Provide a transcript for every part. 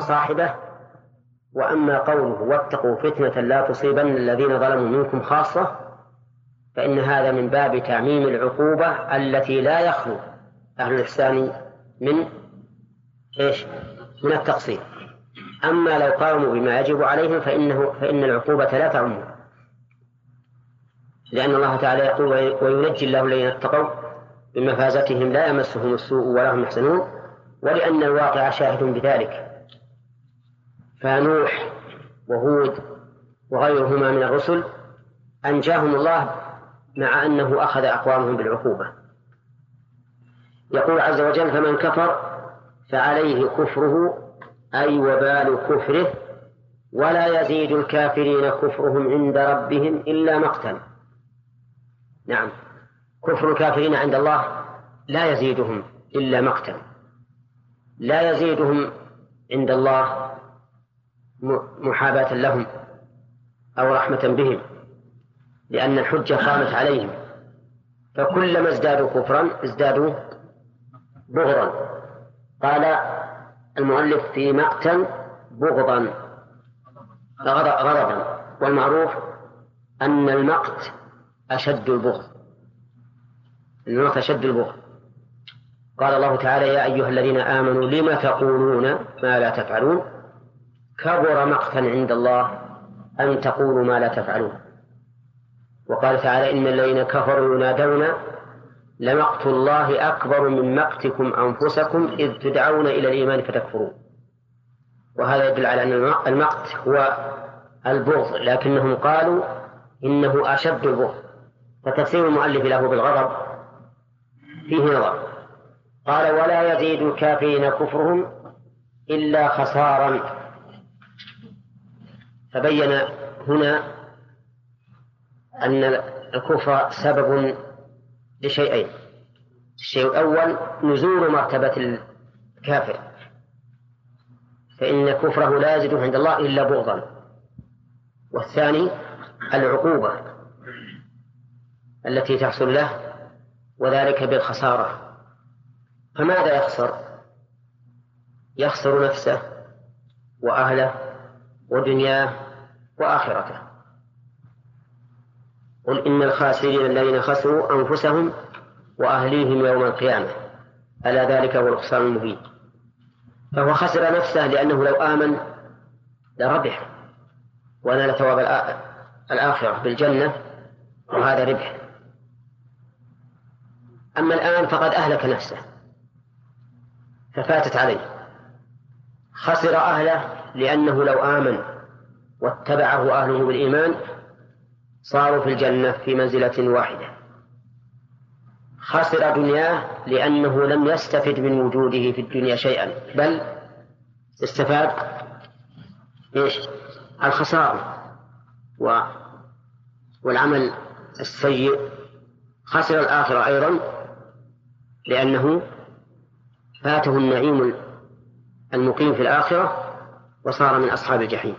صاحبه وأما قوله واتقوا فتنة لا تصيبن الذين ظلموا منكم خاصة فإن هذا من باب تعميم العقوبة التي لا يخلو أهل الإحسان من إيش؟ من التقصير. أما لو قاموا بما يجب عليهم فإنه فإن العقوبة لا تعم. لأن الله تعالى يقول وينجي الله الذين اتقوا بمفازتهم لا يمسهم السوء ولا هم يحزنون ولأن الواقع شاهد بذلك. فنوح وهود وغيرهما من الرسل أنجاهم الله مع أنه أخذ أقوامهم بالعقوبة. يقول عز وجل فمن كفر فعليه كفره أي وبال كفره ولا يزيد الكافرين كفرهم عند ربهم إلا مقتا نعم كفر الكافرين عند الله لا يزيدهم إلا مقتا لا يزيدهم عند الله محاباة لهم أو رحمة بهم لأن الحجة قامت عليهم. فكلما ازدادوا كفرا ازدادوا بغضا. قال المؤلف في مقتا بغضا غضبا. والمعروف أن المقت أشد البغض. المقت أشد البغض. قال الله تعالى يا أيها الذين آمنوا لم تقولون ما لا تفعلون؟ كبر مقتا عند الله أن تقولوا ما لا تفعلون. وقال تعالى إن الذين كفروا ينادون لمقت الله أكبر من مقتكم أنفسكم إذ تدعون إلى الإيمان فتكفرون. وهذا يدل على أن المقت هو البغض لكنهم قالوا إنه أشد البغض. فتفسير المؤلف له بالغضب فيه نظر. قال ولا يزيد الكافرين كفرهم إلا خسارا. فبين هنا أن الكفر سبب لشيئين. الشيء الأول نزول مرتبة الكافر. فإن كفره لا يزيد عند الله إلا بغضا. والثاني العقوبة التي تحصل له وذلك بالخسارة. فماذا يخسر؟ يخسر نفسه وأهله ودنياه وآخرته. قل إن الخاسرين الذين خسروا أنفسهم وأهليهم يوم القيامة. ألا ذلك هو الخسران المبين. فهو خسر نفسه لأنه لو آمن لربح ونال ثواب الآخرة بالجنة وهذا ربح. أما الآن فقد أهلك نفسه ففاتت عليه. خسر أهله لأنه لو آمن واتبعه أهله بالإيمان صاروا في الجنة في منزلة واحدة. خسر دنياه لأنه لم يستفد من وجوده في الدنيا شيئا بل استفاد إيش؟ الخسارة و والعمل السيء. خسر الآخرة أيضا لأنه فاته النعيم المقيم في الآخرة وصار من أصحاب الجحيم.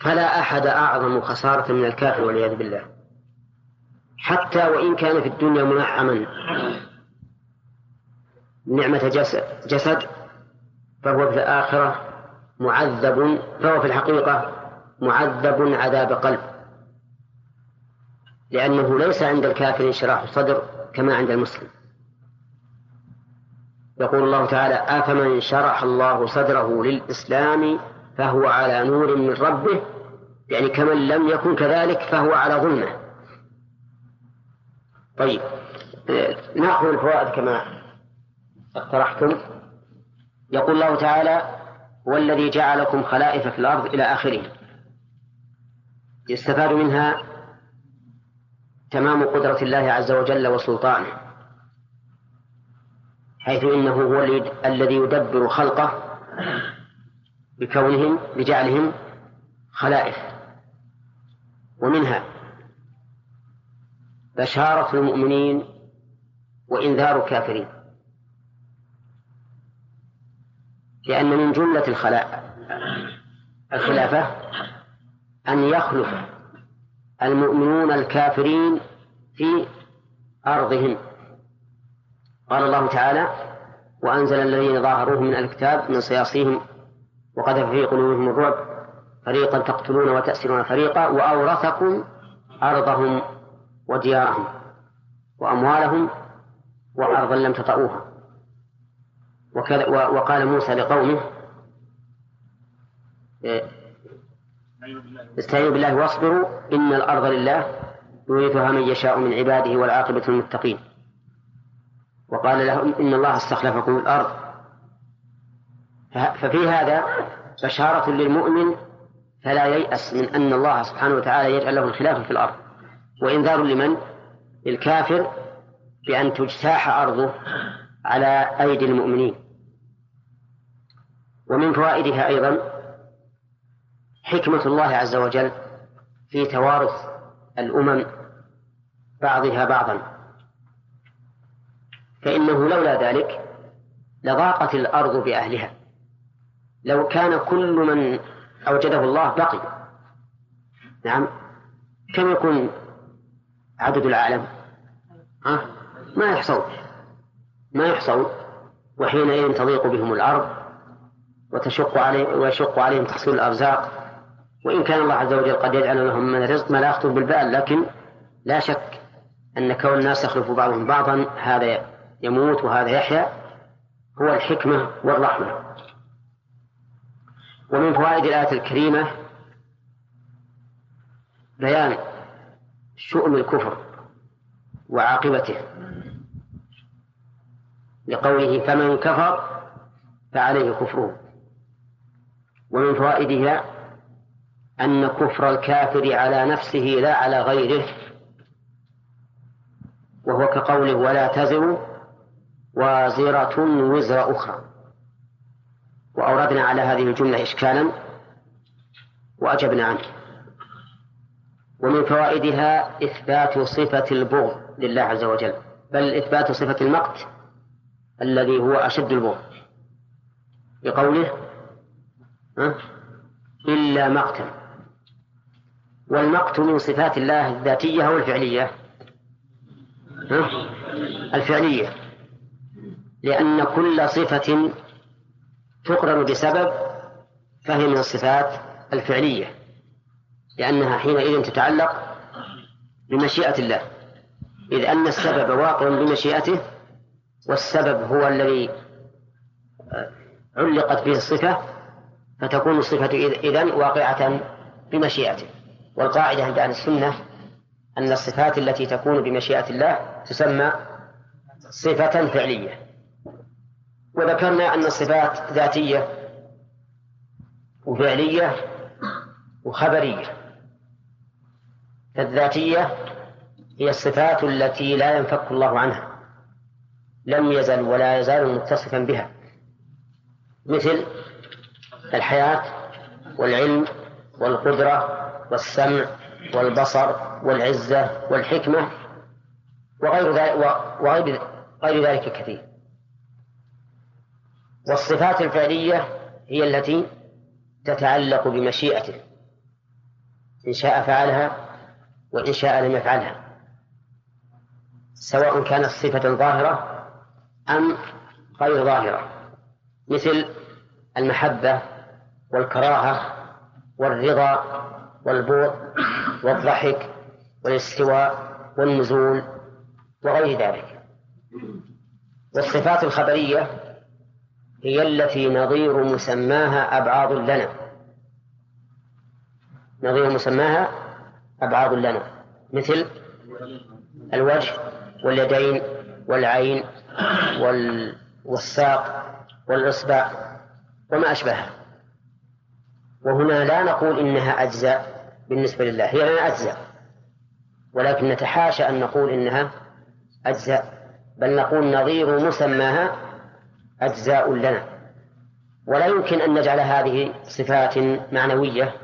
فلا أحد أعظم خسارة من الكافر والعياذ بالله. حتى وإن كان في الدنيا منعما نعمة جسد, جسد فهو في الآخرة معذب فهو في الحقيقة معذب عذاب قلب. لأنه ليس عند الكافر انشراح صدر كما عند المسلم. يقول الله تعالى أفمن شرح الله صدره للإسلام فهو على نور من ربه يعني كمن لم يكن كذلك فهو على ظلمة. طيب نأخذ الفوائد كما اقترحتم. يقول الله تعالى هو الذي جعلكم خلائف في الأرض إلى آخره. يستفاد منها تمام قدرة الله عز وجل وسلطانه حيث إنه هو الذي يدبر خلقه بكونهم بجعلهم خلائف. ومنها بشارة المؤمنين وإنذار الكافرين. لأن من جملة الخلاء الخلافة أن يخلف المؤمنون الكافرين في أرضهم. قال الله تعالى وأنزل الذين ظاهروهم من الكتاب من صياصيهم وقذف في قلوبهم الرعب. فريقا تقتلون وتأسرون فريقا وأورثكم أرضهم وديارهم وأموالهم وأرضا لم تطئوها. وقال موسى لقومه استعينوا بالله واصبروا إن الأرض لله يورثها من يشاء من عباده والعاقبة للمتقين. وقال لهم إن الله استخلفكم الأرض. ففي هذا بشارة للمؤمن فلا ييأس من أن الله سبحانه وتعالى يجعل له الخلافة في الأرض. وإنذار لمن؟ للكافر بأن تجتاح أرضه على أيدي المؤمنين. ومن فوائدها أيضا حكمة الله عز وجل في توارث الأمم بعضها بعضا. فإنه لولا ذلك لضاقت الأرض بأهلها. لو كان كل من أوجده الله بقي. نعم. كم يكون عدد العالم؟ ها؟ ما يحصون ما يحصون وحينئذ تضيق بهم الأرض وتشق عليهم ويشق عليهم تحصيل الأرزاق. وإن كان الله عز وجل قد يجعل لهم من الرزق ما لا يخطر بالبال. لكن لا شك أن كون الناس يخلف بعضهم بعضا هذا يموت وهذا يحيا هو الحكمة والرحمة. ومن فوائد الآية الكريمة بيان شؤم الكفر وعاقبته لقوله فمن كفر فعليه كفره. ومن فوائدها أن كفر الكافر على نفسه لا على غيره وهو كقوله ولا تزر وازرة وزر أخرى. وأوردنا على هذه الجملة إشكالا وأجبنا عنه. ومن فوائدها إثبات صفة البغض لله عز وجل. بل إثبات صفة المقت الذي هو أشد البغض. بقوله إلا مقتا. والمقت من صفات الله الذاتية أو الفعلية الفعلية. لأن كل صفة تقرن بسبب فهي من الصفات الفعلية لأنها حينئذ تتعلق بمشيئة الله. إذ أن السبب واقع بمشيئته والسبب هو الذي آه، علقت به الصفة فتكون الصفة إذن واقعة بمشيئته. والقاعدة عند أهل السنة أن الصفات التي تكون بمشيئة الله تسمى صفة فعلية. وذكرنا أن الصفات ذاتية وفعلية وخبرية. فالذاتية هي الصفات التي لا ينفك الله عنها لم يزل ولا يزال متصفا بها. مثل الحياة والعلم والقدرة والسمع والبصر والعزة والحكمة وغير ذلك وغير غير ذلك كثير. والصفات الفعلية هي التي تتعلق بمشيئته إن شاء فعلها وإن شاء لم يفعلها سواء كانت صفة ظاهرة أم غير ظاهرة مثل المحبة والكراهة والرضا والبغض والضحك والاستواء والنزول وغير ذلك. والصفات الخبرية هي التي نظير مسماها أبعاض لنا. نظير مسماها أبعاض لنا. مثل الوجه واليدين والعين والساق والإصبع وما أشبهها. وهنا لا نقول إنها أجزاء بالنسبة لله هي لنا أجزاء. ولكن نتحاشى أن نقول إنها أجزاء. بل نقول نظير مسماها أجزاء لنا. ولا يمكن أن نجعل هذه صفات معنوية.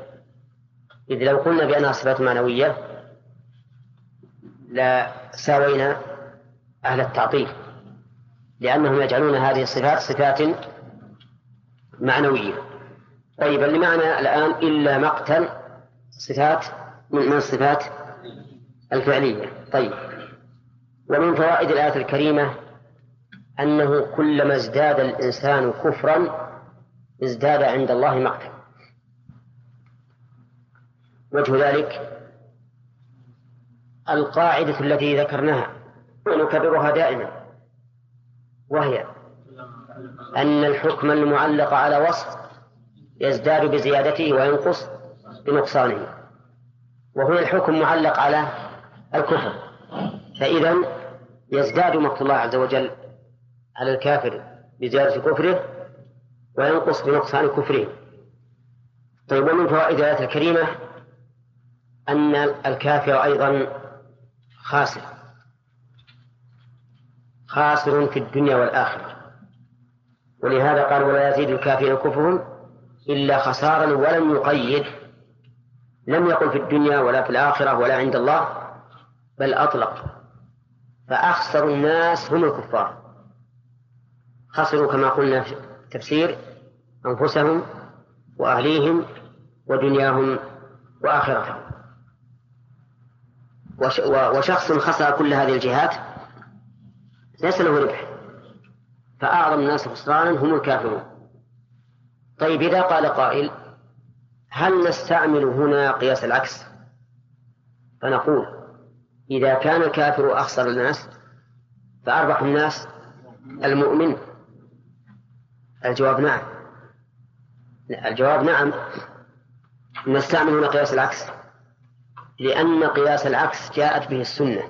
إذ لو قلنا بأنها صفات معنوية لا ساوينا أهل التعطيل لأنهم يجعلون هذه الصفات صفات معنوية. طيب اللي معنا الآن إلا مقتا صفات من الصفات الفعلية. طيب ومن فوائد الآية الكريمة أنه كلما ازداد الإنسان كفرا ازداد عند الله مقتا. وجه ذلك القاعدة التي ذكرناها ونكررها دائما وهي أن الحكم المعلق على وصف يزداد بزيادته وينقص بنقصانه. وهنا الحكم معلق على الكفر. فإذا يزداد مقت الله عز وجل على الكافر بزيادة كفره وينقص بنقصان كفره. طيب ومن فوائد الآية الكريمة أن الكافر أيضا خاسر. خاسر في الدنيا والآخرة. ولهذا قال ولا يزيد الكافرين كفرهم إلا خسارا ولم يقيد. لم يقل في الدنيا ولا في الآخرة ولا عند الله بل أطلق. فأخسر الناس هم الكفار. خسروا كما قلنا في التفسير أنفسهم وأهليهم ودنياهم وآخرتهم. وشخص خسر كل هذه الجهات ليس له ربح فأعظم الناس خسرانا هم الكافرون. طيب إذا قال قائل هل نستعمل هنا قياس العكس؟ فنقول إذا كان الكافر أخسر الناس فأربح الناس المؤمن الجواب نعم. الجواب نعم. نستعمل هنا قياس العكس؟ لأن قياس العكس جاءت به السنة.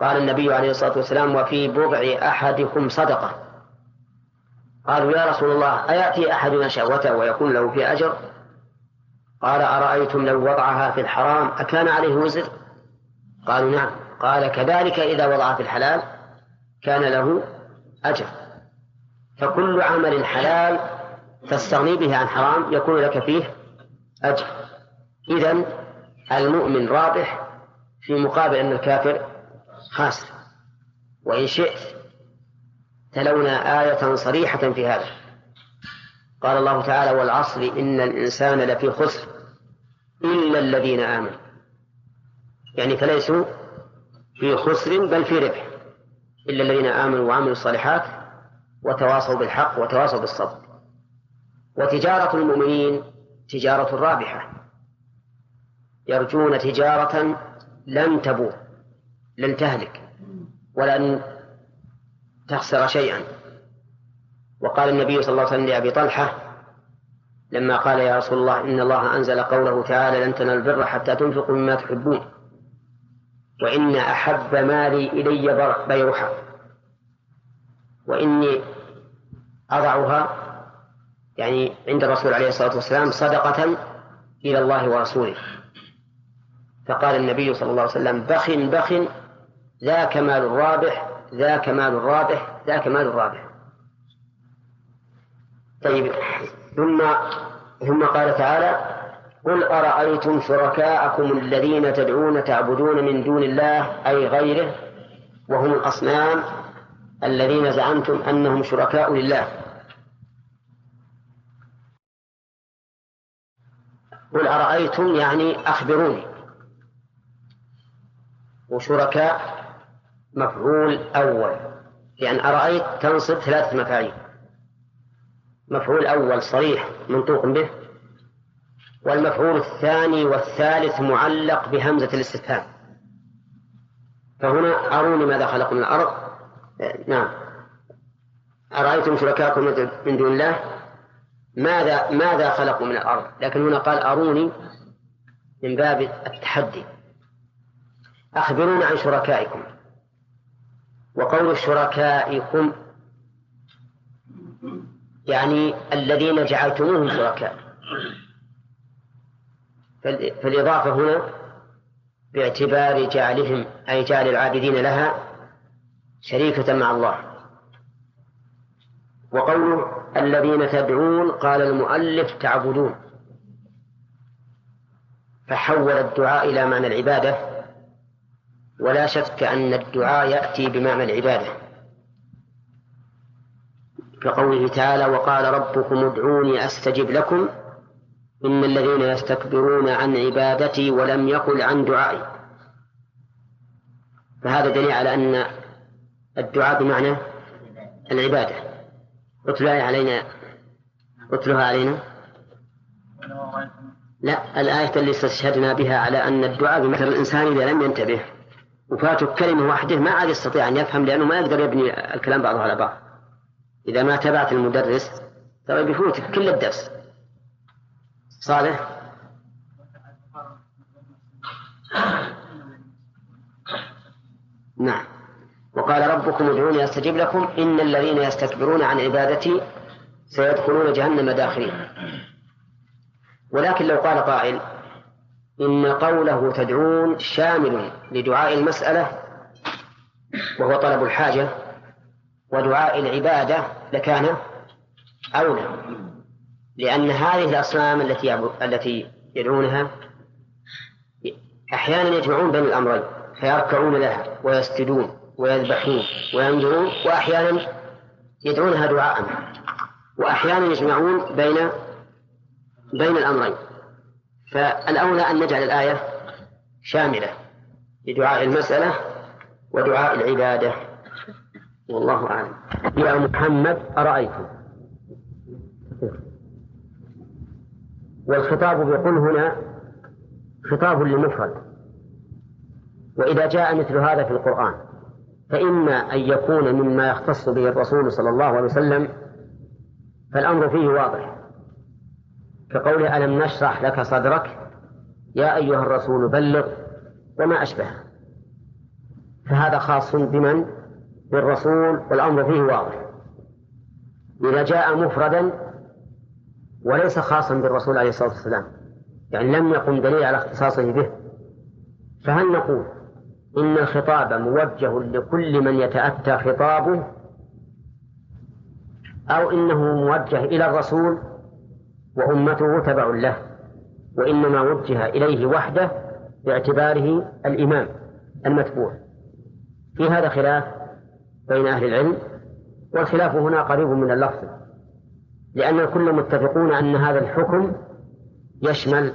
قال النبي عليه الصلاة والسلام وفي بضع أحدكم صدقة. قالوا يا رسول الله أيأتي أحدنا شهوته ويكون له في أجر؟ قال أرأيتم لو وضعها في الحرام أكان عليه وزر؟ قالوا نعم. قال كذلك إذا وضعها في الحلال كان له أجر. فكل عمل حلال تستغني به عن حرام يكون لك فيه أجر. إذا المؤمن رابح في مقابل أن الكافر خاسر. وإن شئت تلونا آية صريحة في هذا. قال الله تعالى والعصر إن الإنسان لفي خسر إلا الذين آمنوا. يعني فليسوا في خسر بل في ربح. إلا الذين آمنوا وعملوا الصالحات وتواصوا بالحق وتواصوا بالصبر. وتجارة المؤمنين تجارة رابحة. يرجون تجارة لن تبور لن تهلك ولن تخسر شيئا. وقال النبي صلى الله عليه وسلم لأبي طلحة لما قال يا رسول الله إن الله أنزل قوله تعالى لن تنالوا البر حتى تنفقوا مما تحبون. وإن أحب مالي إلي بيرها وإني أضعها يعني عند الرسول عليه الصلاة والسلام صدقة إلى الله ورسوله. فقال النبي صلى الله عليه وسلم بخ بخ ذاك مال الرابح ذاك مال الرابح ذاك مال الرابح. طيب ثم ثم قال تعالى قل أرأيتم شركاءكم الذين تدعون تعبدون من دون الله أي غيره وهم الأصنام الذين زعمتم أنهم شركاء لله. قل أرأيتم يعني أخبروني. وشركاء مفعول أول. لأن أرأيت تنصب ثلاثة مفاعيل. مفعول أول صريح منطوق به. والمفعول الثاني والثالث معلق بهمزة الاستفهام. فهنا أروني ماذا خلق من الأرض. نعم. أرأيتم شركاءكم من دون الله؟ ماذا ماذا خلقوا من الأرض؟ لكن هنا قال أروني من باب التحدي. أخبرونا عن شركائكم. وقول شركائكم يعني الذين جعلتموهم شركاء. فالإضافة هنا باعتبار جعلهم أي جعل العابدين لها شريكة مع الله. وقوله الذين تدعون قال المؤلف تعبدون. فحول الدعاء إلى معنى العبادة ولا شك أن الدعاء يأتي بمعنى العبادة. كقوله تعالى وقال ربكم ادعوني أستجب لكم إن الذين يستكبرون عن عبادتي ولم يقل عن دعائي. فهذا دليل على أن الدعاء بمعنى العبادة. اتل علينا. اتلها علينا. لا الآية اللي استشهدنا بها على أن الدعاء بمثل الإنسان إذا لم ينتبه. وفاته كلمة واحدة ما عاد يستطيع أن يفهم لأنه ما يقدر يبني الكلام بعضه على بعض. إذا ما تبعت المدرس ترى بيفوتك كل الدرس. صالح؟ نعم. وقال ربكم ادعوني استجب لكم إن الذين يستكبرون عن عبادتي سيدخلون جهنم داخلين ولكن لو قال قائل إن قوله تدعون شامل لدعاء المسألة وهو طلب الحاجة ودعاء العبادة لكان أولى. لأن هذه الأصنام التي التي يدعونها أحيانا يجمعون بين الأمرين فيركعون لها ويسجدون. ويذبحون وينذرون وأحيانا يدعونها دعاء وأحيانا يجمعون بين بين الأمرين. فالأولى أن نجعل الآية شاملة لدعاء المسألة ودعاء العبادة. والله أعلم. يا محمد أرأيتم؟ والخطاب بقل هنا خطاب للمفرد. وإذا جاء مثل هذا في القرآن فإما أن يكون مما يختص به الرسول صلى الله عليه وسلم فالأمر فيه واضح. كقوله ألم نشرح لك صدرك؟ يا أيها الرسول بلغ وما أشبهه فهذا خاص بمن؟ بالرسول والأمر فيه واضح. إذا جاء مفردا وليس خاصا بالرسول عليه الصلاة والسلام يعني لم يقم دليل على اختصاصه به فهل نقول إن الخطاب موجه لكل من يتأتى خطابه أو إنه موجه إلى الرسول وأمته تبع له وإنما وجه إليه وحده باعتباره الإمام المتبوع. في هذا خلاف بين أهل العلم والخلاف هنا قريب من اللفظ لأن الكل متفقون أن هذا الحكم يشمل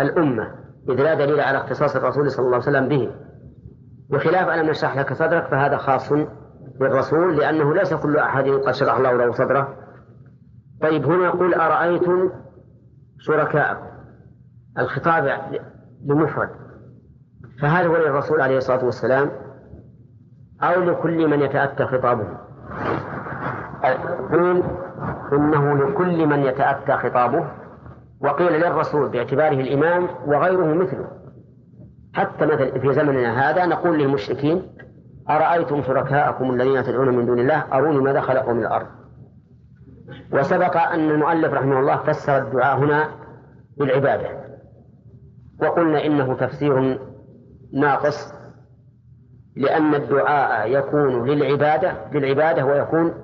الأمة إذ لا دليل على اختصاص الرسول صلى الله عليه وسلم به. بخلاف ألم نشرح لك صدرك فهذا خاص بالرسول لأنه ليس كل أحد قد شرح الله له صدره. طيب هنا يقول أرأيتم شركاءكم؟ الخطاب لمفرد. فهل هو للرسول عليه الصلاة والسلام أو لكل من يتأتى خطابه. قيل إنه لكل من يتأتى خطابه وقيل للرسول باعتباره الإمام وغيره مثله. حتى مثل في زمننا هذا نقول للمشركين أرأيتم شركاءكم الذين تدعون من دون الله؟ أروني ماذا خلقوا من الأرض. وسبق أن المؤلف رحمه الله فسر الدعاء هنا بالعبادة. وقلنا إنه تفسير ناقص لأن الدعاء يكون للعبادة للعبادة ويكون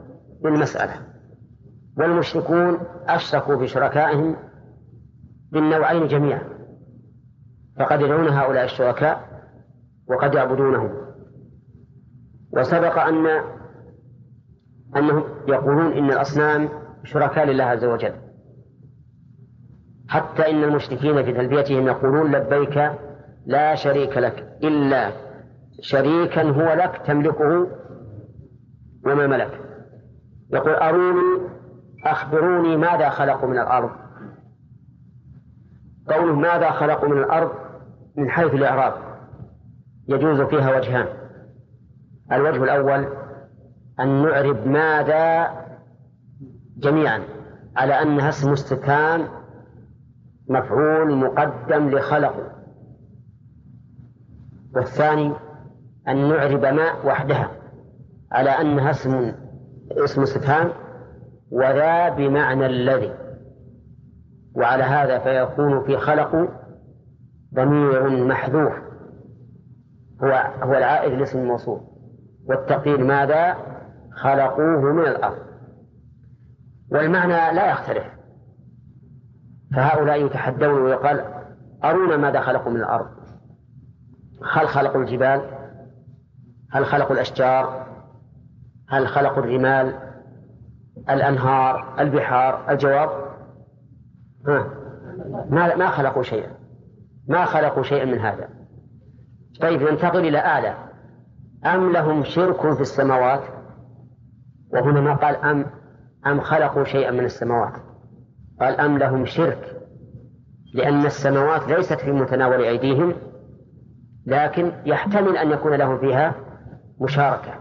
للمسألة. والمشركون أشركوا بشركائهم بالنوعين جميعا. فقد يدعون هؤلاء الشركاء وقد يعبدونهم. وسبق أن أنهم يقولون إن الأصنام شركاء لله عز وجل. حتى إن المشركين في تلبيتهم يقولون لبيك لا شريك لك إلا شريكا هو لك تملكه وما ملك. يقول أروني أخبروني ماذا خلقوا من الأرض؟ قوله ماذا خلقوا من الأرض؟ من حيث الإعراب يجوز فيها وجهان. الوجه الأول أن نعرب ماذا جميعا على أنها اسم استفهام مفعول مقدم لخلق. والثاني أن نعرب ما وحدها على أنها اسم اسم استفهام وذا بمعنى الذي. وعلى هذا فيكون في خلق ضمير محذوف. هو هو العائد لاسم الموصول. والتقدير ماذا؟ خلقوه من الأرض. والمعنى لا يختلف. فهؤلاء يتحدون ويقال أرونا ماذا خلقوا من الأرض؟ هل خلقوا الجبال؟ هل خلقوا الأشجار؟ هل خلقوا الرمال؟ الأنهار؟ البحار؟ الجواب ها ما ما خلقوا شيئا. ما خلقوا شيئا من هذا. طيب ننتقل إلى أعلى أم لهم شرك في السماوات؟ وهنا ما قال أم أم خلقوا شيئا من السماوات. قال أم لهم شرك لأن السماوات ليست في متناول أيديهم لكن يحتمل أن يكون لهم فيها مشاركة.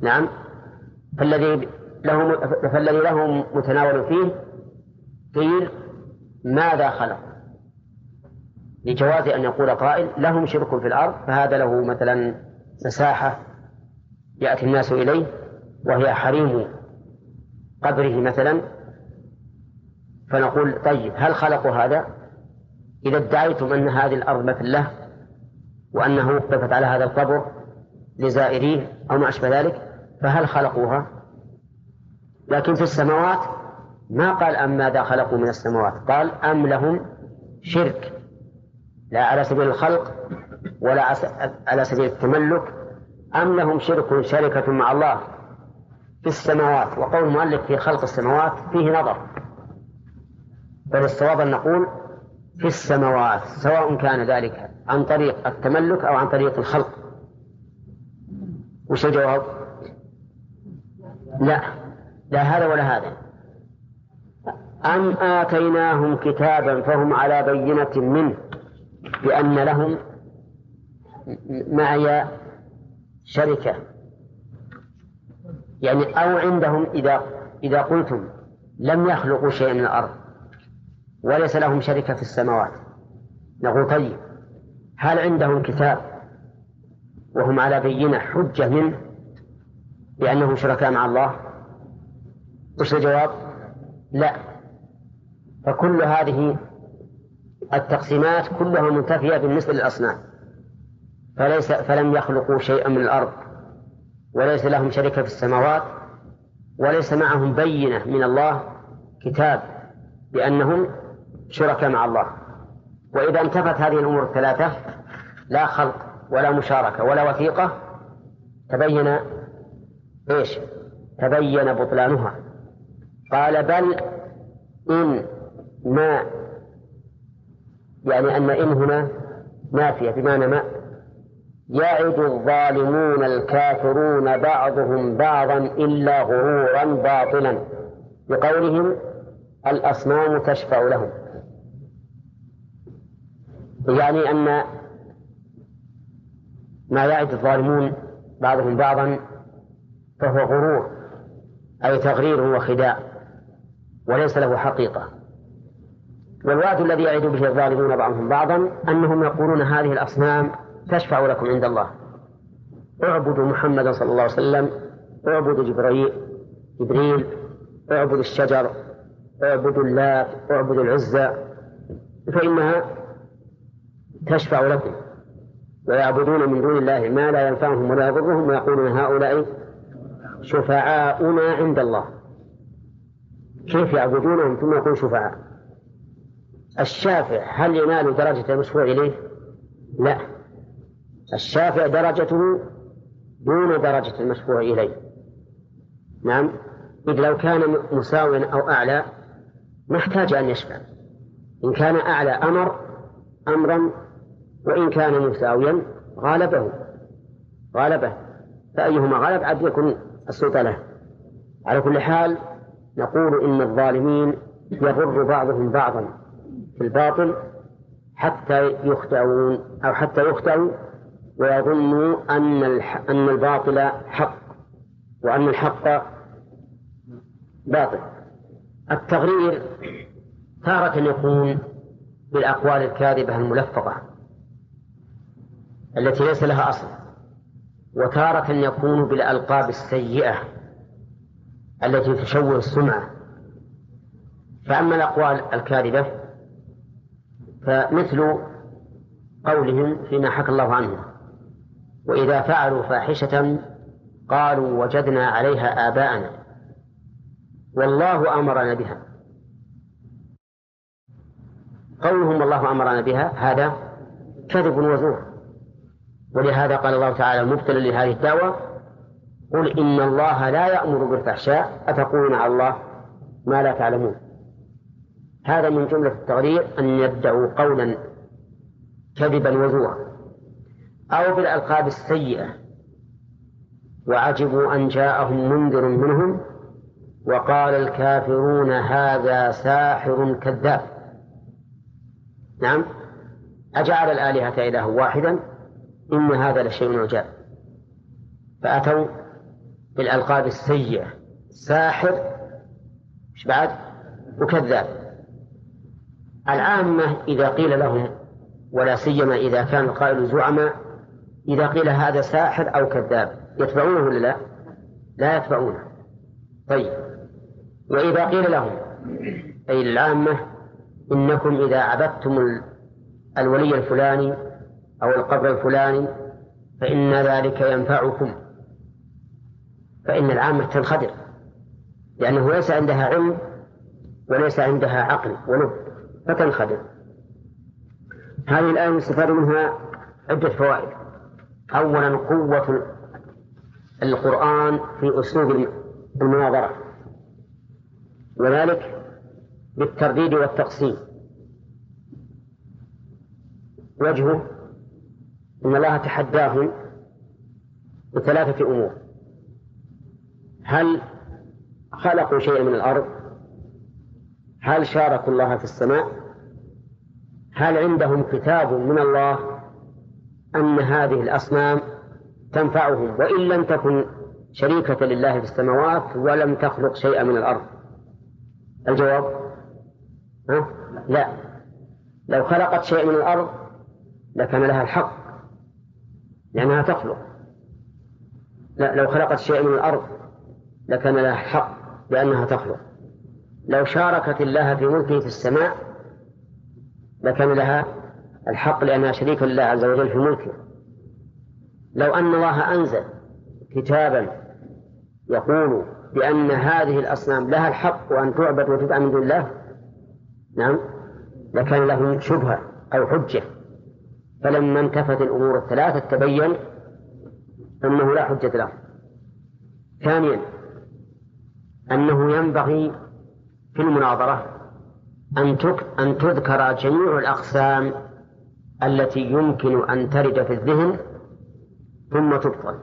نعم. فالذي له فالذي له متناول فيه قيل ماذا خلق؟ لجواز أن يقول قائل لهم شرك في الأرض فهذا له مثلا مساحة يأتي الناس إليه وهي حريم قبره مثلا فنقول طيب هل خلقوا هذا؟ إذا ادعيتم أن هذه الأرض مثل له وأنه وقفت على هذا القبر لزائريه أو ما أشبه ذلك فهل خلقوها؟ لكن في السماوات ما قال أم ماذا خلقوا من السماوات قال أم لهم شرك لا على سبيل الخلق ولا على سبيل التملك أم لهم شرك شركة مع الله في السماوات؟ وقول المؤلف في خلق السماوات فيه نظر. بل الصواب أن نقول في السماوات سواء كان ذلك عن طريق التملك أو عن طريق الخلق. وش الجواب؟ لا لا هذا ولا هذا. أم آتيناهم كتابا فهم على بينة منه؟ بأن لهم معي شركة. يعني أو عندهم إذا إذا قلتم لم يخلقوا شيئا من الأرض وليس لهم شركة في السماوات. نقول طيب هل عندهم كتاب وهم على بينة حجة منه بأنهم شركاء مع الله؟ وش الجواب؟ لا. فكل هذه التقسيمات كلها منتفية بالنسبة للأصنام فليس فلم يخلقوا شيئا من الأرض وليس لهم شركة في السماوات وليس معهم بينة من الله كتاب بأنهم شركاء مع الله. وإذا انتفت هذه الأمور الثلاثة لا خلق ولا مشاركة ولا وثيقة تبين إيش؟ تبين بطلانها. قال بل إن ما يعني أن إن هنا نافية بمعنى ما؟ يعد الظالمون الكافرون بعضهم بعضا إلا غرورا باطلا. بقولهم الأصنام تشفع لهم. يعني أن ما يعد الظالمون بعضهم بعضا فهو غرور أي تغرير وخداع وليس له حقيقة. والوعد الذي يعد به الظالمون بعضهم بعضا أنهم يقولون هذه الأصنام تشفع لكم عند الله. اعبدوا محمدا صلى الله عليه وسلم اعبدوا جبريل جبريل اعبدوا الشجر اعبدوا اللات اعبدوا العزى فإنها تشفع لكم. ويعبدون من دون الله ما لا ينفعهم ولا يضرهم ويقولون هؤلاء شفعاؤنا عند الله. كيف يعبدونهم؟ ثم يكون شفعاء. الشافع هل ينال درجة المشفوع إليه؟ لا. الشافع درجته دون درجة المشفوع إليه. نعم. إذ لو كان مساويا أو أعلى ما احتاج أن يشفع. إن كان أعلى أمر أمرا وإن كان مساويا غالبه. غالبه. فأيهما غلب عاد يكون السلطة له. على كل حال نقول إن الظالمين يضر بعضهم بعضا. في الباطل حتى يخدعون أو حتى يخدعوا ويظنوا أن أن الباطل حق وأن الحق باطل. التغرير تارة يكون بالأقوال الكاذبة الملفقة التي ليس لها أصل وتارة يكون بالألقاب السيئة التي تشوه السمعة. فأما الأقوال الكاذبة فمثل قولهم فيما حكى الله عنه وإذا فعلوا فاحشة قالوا وجدنا عليها آباءنا. والله أمرنا بها. قولهم والله أمرنا بها. هذا كذب وزور. ولهذا قال الله تعالى مبتلا لهذه الدعوة قل إن الله لا يأمر بالفحشاء. أتقولون على الله ما لا تعلمون. هذا من جملة التغرير أن يدعوا قولا كذبا وزورا. أو بالألقاب السيئة. وعجبوا أن جاءهم منذر منهم وقال الكافرون هذا ساحر كذاب. نعم. أجعل الآلهة إله واحدا. إن هذا لشيء عجاب. فأتوا بالألقاب السيئة. ساحر. بعد؟ وكذاب. العامة إذا قيل لهم ولا سيما إذا كان القائل زعماء إذا قيل هذا ساحر أو كذاب يتبعونه ولا لا؟ لا يتبعونه. طيب. وإذا قيل لهم أي العامة إنكم إذا عبدتم الولي الفلاني أو القبر الفلاني فإن ذلك ينفعكم. فإن العامة تنخدر لأنه ليس عندها علم وليس عندها عقل ولب فتنخدر هذه الآية يستفاد منها عدة فوائد. أولا قوة القرآن في أسلوب المناظرة. وذلك بالترديد والتقسيم. وجهه أن الله تحداهم بثلاثة أمور. هل خلقوا شيئا من الأرض؟ هل شاركوا الله في السماء؟ هل عندهم كتاب من الله أن هذه الأصنام تنفعهم؟ وإن لم تكن شريكة لله في السماوات ولم تخلق شيئا من الأرض. الجواب؟ ها؟ لا. لو خلقت شيء من الأرض لكان لها الحق لأنها تخلق. لا لو خلقت شيء من الأرض لكان لها الحق لأنها تخلق. لو شاركت الله في ملكه في السماء لكان لها الحق لأنها شريكة لله عز وجل في ملكه. لو أن الله أنزل كتابا يقول بأن هذه الأصنام لها الحق وأن تعبد وتدعى من دون الله نعم لكان له شبهة أو حجة. فلما انتفت الأمور الثلاثة تبين أنه لا حجة له. ثانيا أنه ينبغي في المناظرة أن أن تذكر جميع الأقسام التي يمكن أن ترد في الذهن ثم تبطل.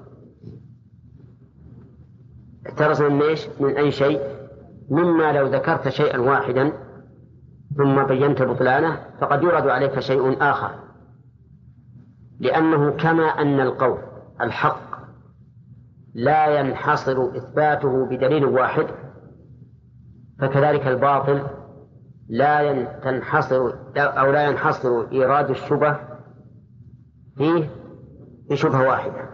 احترز من إيش؟ من أي شيء؟ مما لو ذكرت شيئا واحدا ثم بينت بطلانه فقد يرد عليك شيء آخر. لأنه كما أن القول الحق لا ينحصر إثباته بدليل واحد فكذلك الباطل لا تنحصر أو لا ينحصر إيراد الشبه فيه بشبهة واحدة.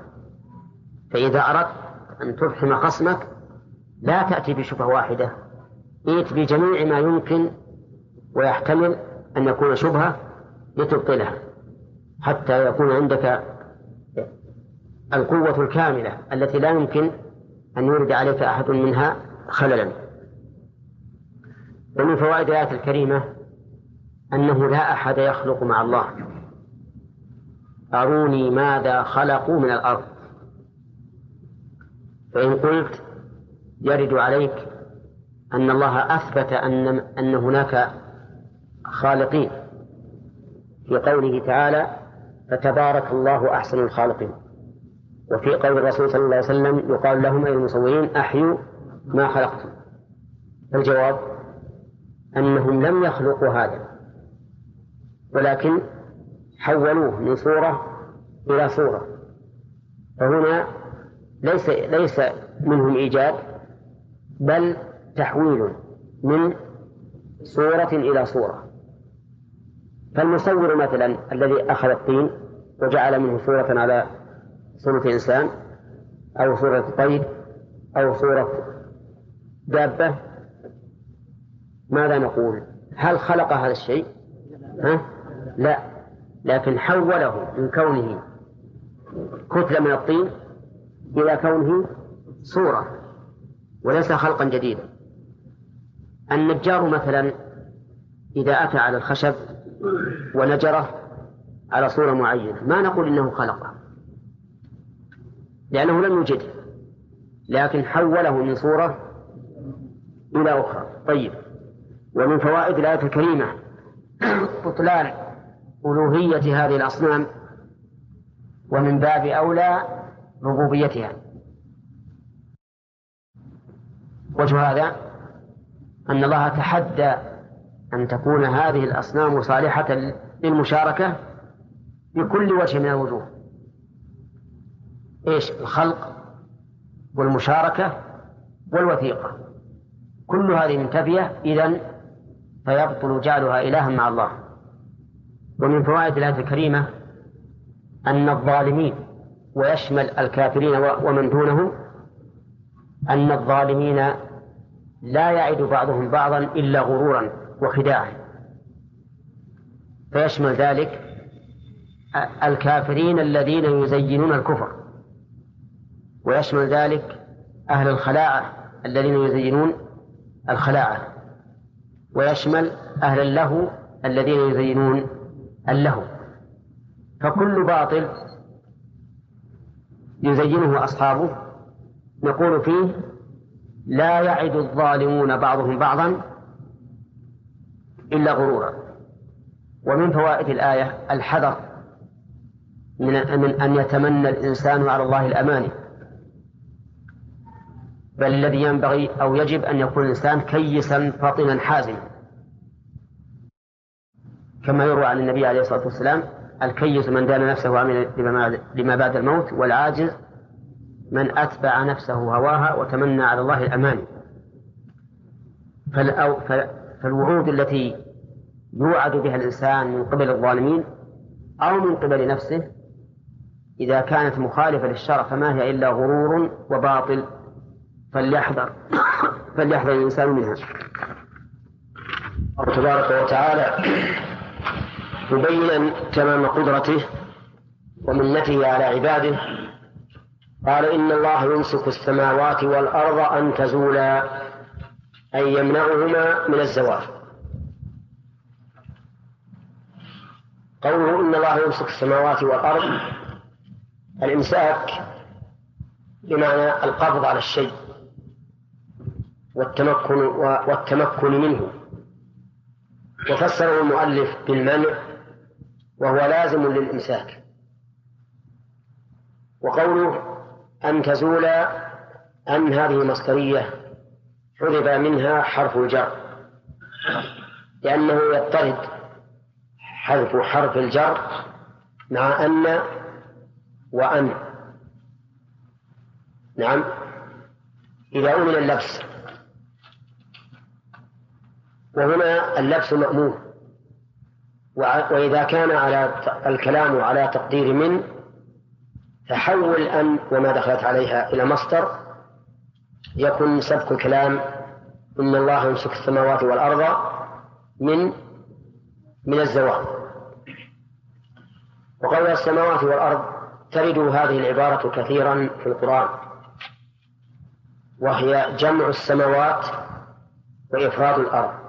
فإذا أردت أن تفحم خصمك لا تأتي بشبهة واحدة ائت بجميع ما يمكن ويحتمل أن يكون شبهة لتبطلها حتى يكون عندك القوة الكاملة التي لا يمكن أن يورد عليك أحد منها خللا. ومن فوائد الآية الكريمة أنه لا أحد يخلق مع الله. أروني ماذا خلقوا من الأرض. فإن قلت يرد عليك أن الله أثبت أن أن هناك خالقين. في قوله تعالى فتبارك الله أحسن الخالقين وفي قول الرسول صلى الله عليه وسلم يقال لهم أي المصورين أحيوا ما خلقتم الجواب أنهم لم يخلقوا هذا ولكن حولوه من صورة إلى صورة. فهنا ليس ليس منهم إيجاد بل تحويل من صورة إلى صورة. فالمصور مثلا الذي أخذ الطين وجعل منه صورة على صورة إنسان أو صورة طير أو صورة دابة ماذا نقول؟ هل خلق هذا الشيء؟ ها؟ لا لكن حوله من كونه كتلة من الطين إلى كونه صورة وليس خلقا جديدا النجار مثلا إذا أتى على الخشب ونجره على صورة معينة ما نقول إنه خلقه لأنه لم يوجده لكن حوله من صورة إلى أخرى طيب ومن فوائد الآية الكريمة بطلان ألوهية هذه الأصنام ومن باب أولى ربوبيتها. وجه هذا أن الله تحدى أن تكون هذه الأصنام صالحة للمشاركة بكل وجه من الوجوه. إيش؟ الخلق والمشاركة والوثيقة. كل هذه منتفية إذا فيبطل جعلها إلها مع الله. ومن فوائد الآية الكريمة أن الظالمين ويشمل الكافرين ومن دونهم أن الظالمين لا يعد بعضهم بعضا إلا غرورا وخداعا. فيشمل ذلك الكافرين الذين يزينون الكفر. ويشمل ذلك أهل الخلاعة الذين يزينون الخلاعة. ويشمل أهل اللهو الذين يزينون اللهو. فكل باطل يزينه أصحابه. نقول فيه لا يعد الظالمون بعضهم بعضا إلا غرورا. ومن فوائد الآية الحذر من أن يتمنى الإنسان على الله الأماني بل الذي ينبغي أو يجب أن يكون الإنسان كيسا فطنا حازما. كما يروى عن النبي عليه الصلاة والسلام الكيس من دان نفسه وعمل لما بعد الموت والعاجز من أتبع نفسه هواها وتمنى على الله الأمان فالوعود التي يوعد بها الإنسان من قبل الظالمين أو من قبل نفسه إذا كانت مخالفة للشرع فما هي إلا غرور وباطل. فليحذر. فليحذر الإنسان منها الله تبارك وتعالى مبينا تمام قدرته ومنته على عباده. قال إن الله يمسك السماوات والأرض أن تزولا أي يمنعهما من الزوال قوله إن الله يمسك السماوات والأرض الإمساك بمعنى القبض على الشيء. والتمكن والتمكن منه. وفسره المؤلف بالمنع وهو لازم للإمساك. وقوله أن تزول أن هذه مصدرية حذف منها حرف الجر. لأنه يضطرد حذف حرف الجر مع أن وأن. نعم. إذا أمن اللبس وهنا اللبس مأمون وإذا كان على الكلام على تقدير من فحول أن وما دخلت عليها إلى مصدر يكون سبق الكلام إن الله يمسك السماوات والأرض من من الزوال وقول السماوات والأرض ترد هذه العبارة كثيرا في القرآن. وهي جمع السماوات وإفراد الأرض.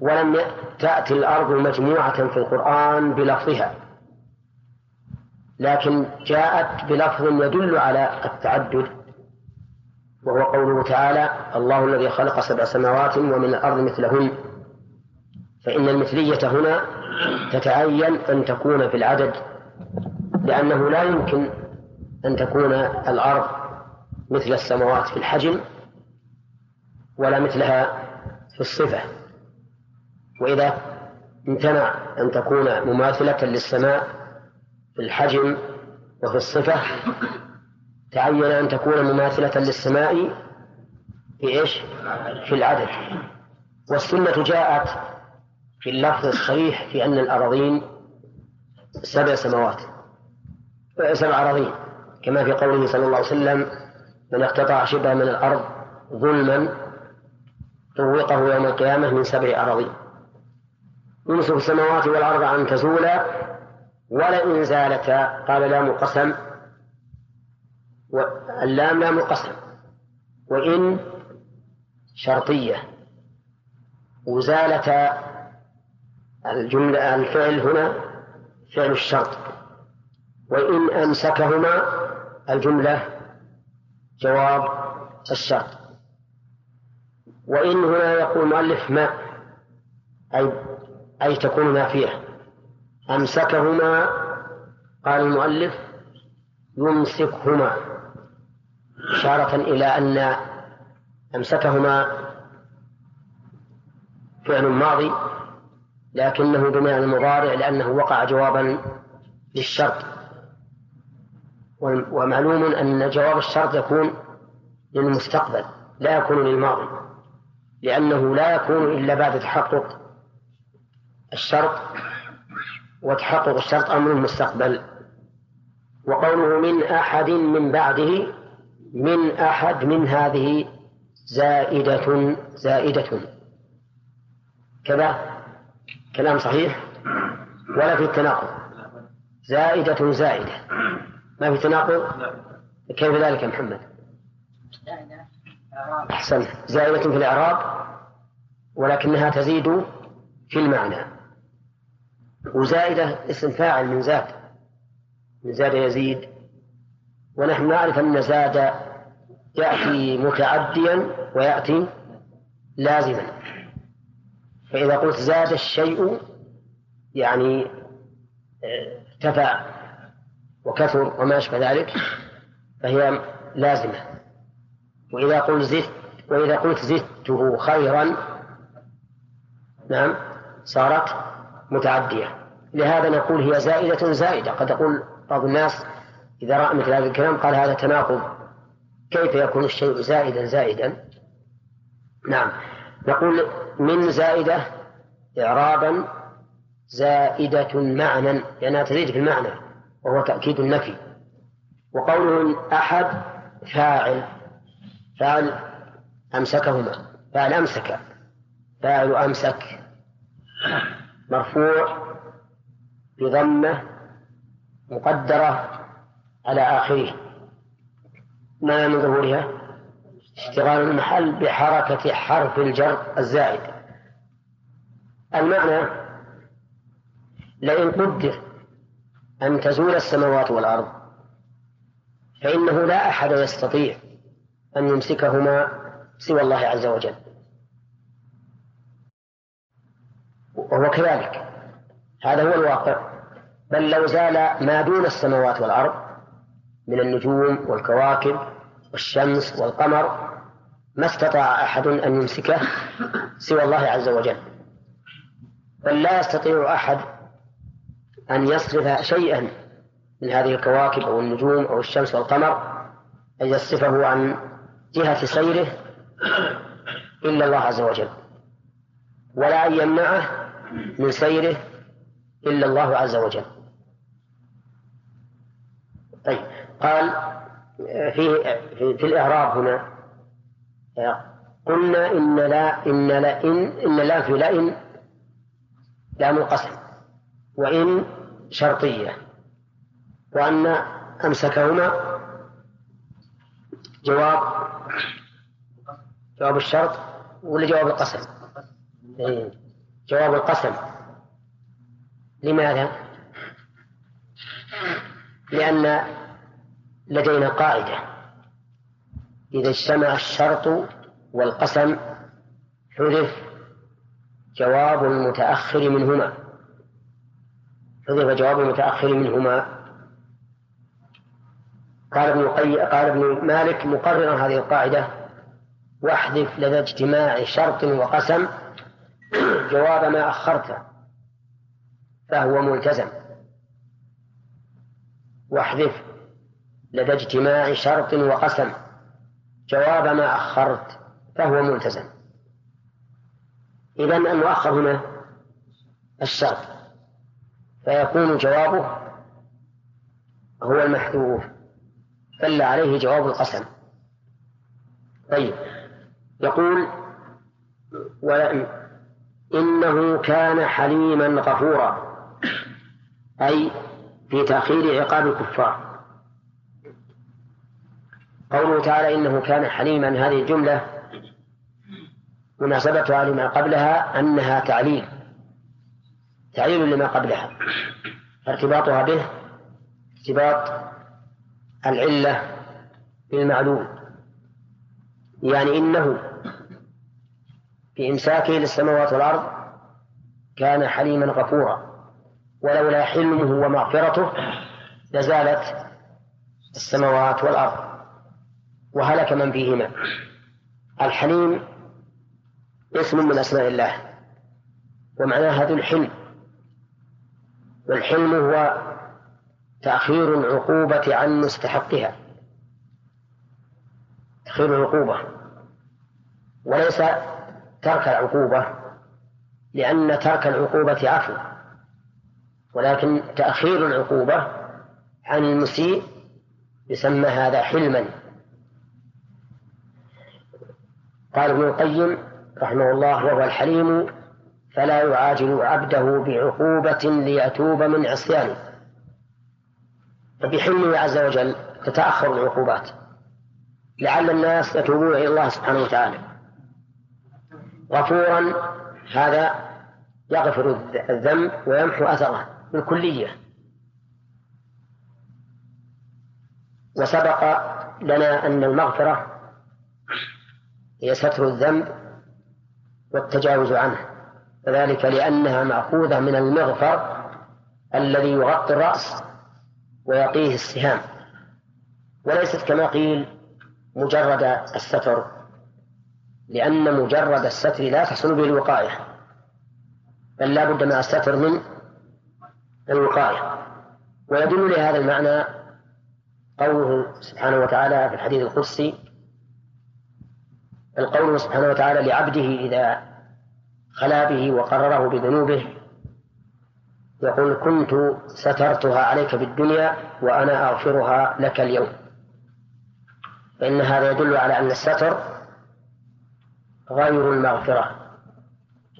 ولم تأتي الأرض مجموعة في القرآن بلفظها لكن جاءت بلفظ يدل على التعدد وهو قوله تعالى الله الذي خلق سبع سماوات ومن الأرض مثلهن فإن المثلية هنا تتعين أن تكون في العدد لأنه لا يمكن أن تكون الأرض مثل السماوات في الحجم ولا مثلها في الصفة. وإذا امتنع أن تكون مماثلة للسماء في الحجم وفي الصفة تعين أن تكون مماثلة للسماء في إيش؟ في العدد. والسنة جاءت في اللفظ الصريح في أن الأراضين سبع سماوات. سبع أراضين. كما في قوله صلى الله عليه وسلم من اقتطع شبه من الأرض ظلما طوقه يوم القيامة من سبع أراضين يمسك السماوات والأرض أن تزولا ولئن زالتا. قال لام قسم اللام لام قسم وإن شرطية. وزالتا الجملة الفعل هنا فعل الشرط. وإن أمسكهما الجملة جواب الشرط. وإن هنا يقول المؤلف ما؟ أي أي تكون نافية أمسكهما قال المؤلف يمسكهما. إشارة إلى أن أمسكهما فعل ماضي لكنه بمعنى المضارع لأنه وقع جوابا للشرط. ومعلوم أن جواب الشرط يكون للمستقبل لا يكون للماضي لأنه لا يكون إلا بعد تحقق الشرط وتحقق الشرط أمر مستقبل. وقوله من أحد من بعده من أحد من هذه زائدة زائدة. كذا؟ كلام صحيح؟ ولا في التناقض. زائدة زائدة. ما في تناقض؟ كيف ذلك محمد؟ أحسن زائدة في الإعراب ولكنها تزيد في المعنى. وزائدة اسم فاعل من زاد من زاد يزيد. ونحن نعرف أن زاد يأتي متعديا ويأتي لازما. فإذا قلت زاد الشيء يعني آه، ارتفع وكثر وما أشبه ذلك فهي لازمة. وإذا قلت زدت وإذا قلت زدته خيرا نعم صارت متعدية. لهذا نقول هي زائدة زائدة. قد يقول بعض الناس إذا رأى مثل هذا الكلام قال هذا تناقض. كيف يكون الشيء زائدا زائدا؟ نعم. نقول من زائدة إعرابا زائدة معنى لأنها تزيد في المعنى وهو تأكيد النفي وقوله أحد فاعل. فاعل أمسكهما. فاعل أمسك. فاعل أمسك. مرفوع بضمة مقدرة على آخره. ما من ظهورها؟ اشتغال المحل بحركة حرف الجر الزائد. المعنى لئن قدر أن تزول السماوات والأرض فإنه لا أحد يستطيع أن يمسكهما سوى الله عز وجل. وهو كذلك. هذا هو الواقع. بل لو زال ما دون السماوات والأرض من النجوم والكواكب والشمس والقمر ما استطاع أحد أن يمسكه سوى الله عز وجل. بل لا يستطيع أحد أن يصرف شيئا من هذه الكواكب أو النجوم أو الشمس والقمر أن يصرفه عن جهة سيره إلا الله عز وجل. ولا أن يمنعه من سيره إلا الله عز وجل طيب قال في في, الإعراب هنا قلنا إن لا إن لا إن إن لا في لئن لام القسم وإن شرطية وأن أمسكهما جواب جواب الشرط ولا جواب القسم؟ إيه. جواب القسم. لماذا؟ لأن لدينا قاعدة. إذا اجتمع الشرط والقسم حذف جواب المتأخر منهما. حذف جواب المتأخر منهما. قال ابن قال ابن مالك مقررا هذه القاعدة. واحذف لدى اجتماع شرط وقسم جواب ما أخرته فهو ملتزم. واحذف لدى اجتماع شرط وقسم. جواب ما أخرت فهو ملتزم. إذا المؤخر هنا الشرط. فيكون جوابه هو المحذوف. دل عليه جواب القسم. طيب. يقول إنه كان حليما غفورا. أي في تأخير عقاب الكفار. قوله تعالى إنه كان حليما هذه الجملة مناسبتها لما قبلها أنها تعليل. تعليل لما قبلها. ارتباطها به ارتباط العلة بالمعلوم. يعني إنه في إمساكه للسماوات والأرض كان حليما غفورا. ولولا حلمه ومغفرته لزالت السماوات والأرض. وهلك من فيهما. الحليم اسم من أسماء الله. ومعناها ذو الحلم. والحلم هو تأخير العقوبة عن مستحقها. تأخير العقوبة. وليس ترك العقوبة لأن ترك العقوبة عفو. ولكن تأخير العقوبة عن المسيء يسمى هذا حلما. قال ابن القيم رحمه الله وهو الحليم فلا يعاجل عبده بعقوبة ليتوب من عصيانه. فبحلمه عز وجل تتأخر العقوبات لعل الناس يتوبون إلى الله سبحانه وتعالى. غفورا هذا يغفر الذنب ويمحو أثره بالكلية. وسبق لنا أن المغفرة هي ستر الذنب والتجاوز عنه وذلك لأنها مأخوذة من المغفر الذي يغطي الرأس ويقيه السهام. وليست كما قيل مجرد الستر. لأن مجرد الستر لا تحصل به الوقاية بل لا بد من الستر من الوقاية. ويدل لهذا المعنى قوله سبحانه وتعالى في الحديث القدسي القول سبحانه وتعالى لعبده إذا خلا به وقرره بذنوبه يقول كنت سترتها عليك في الدنيا وأنا أغفرها لك اليوم. فإن هذا يدل على أن الستر غير المغفرة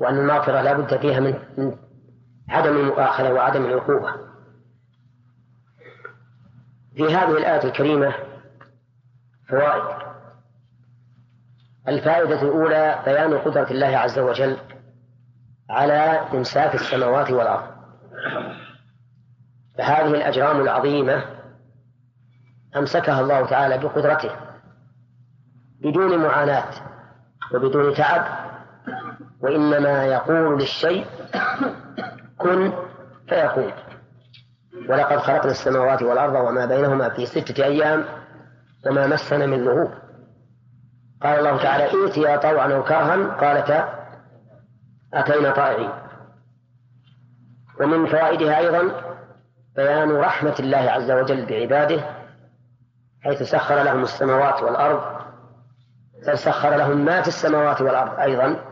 وأن المغفرة لا بد فيها من من عدم المؤاخذة وعدم العقوبة. في هذه الآية الكريمة فوائد. الفائدة الأولى بيان قدرة الله عز وجل على إمساك السماوات والأرض. فهذه الأجرام العظيمة أمسكها الله تعالى بقدرته بدون معاناة. وبدون تعب وإنما يقول للشيء كن فيكون. ولقد خلقنا السماوات والأرض وما بينهما في ستة أيام وما مسنا من لغوب قال الله تعالى ائتيا طوعا أو كرها قالتا أتينا طائعين. ومن فوائدها أيضا بيان رحمة الله عز وجل بعباده حيث سخر لهم السماوات والأرض فسخر لهم ما في السماوات والأرض أيضا.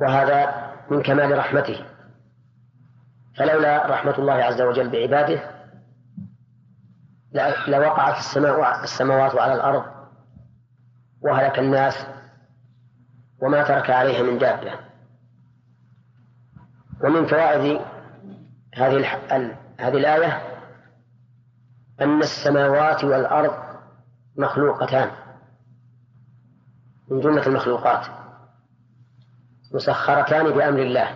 وهذا من كمال رحمته. فلولا رحمة الله عز وجل بعباده لوقعت السماوات على الأرض وهلك الناس وما ترك عليها من دابة ومن فوائد هذه هذه الآية أن السماوات والأرض مخلوقتان. من جملة المخلوقات. مسخرتان بأمر الله.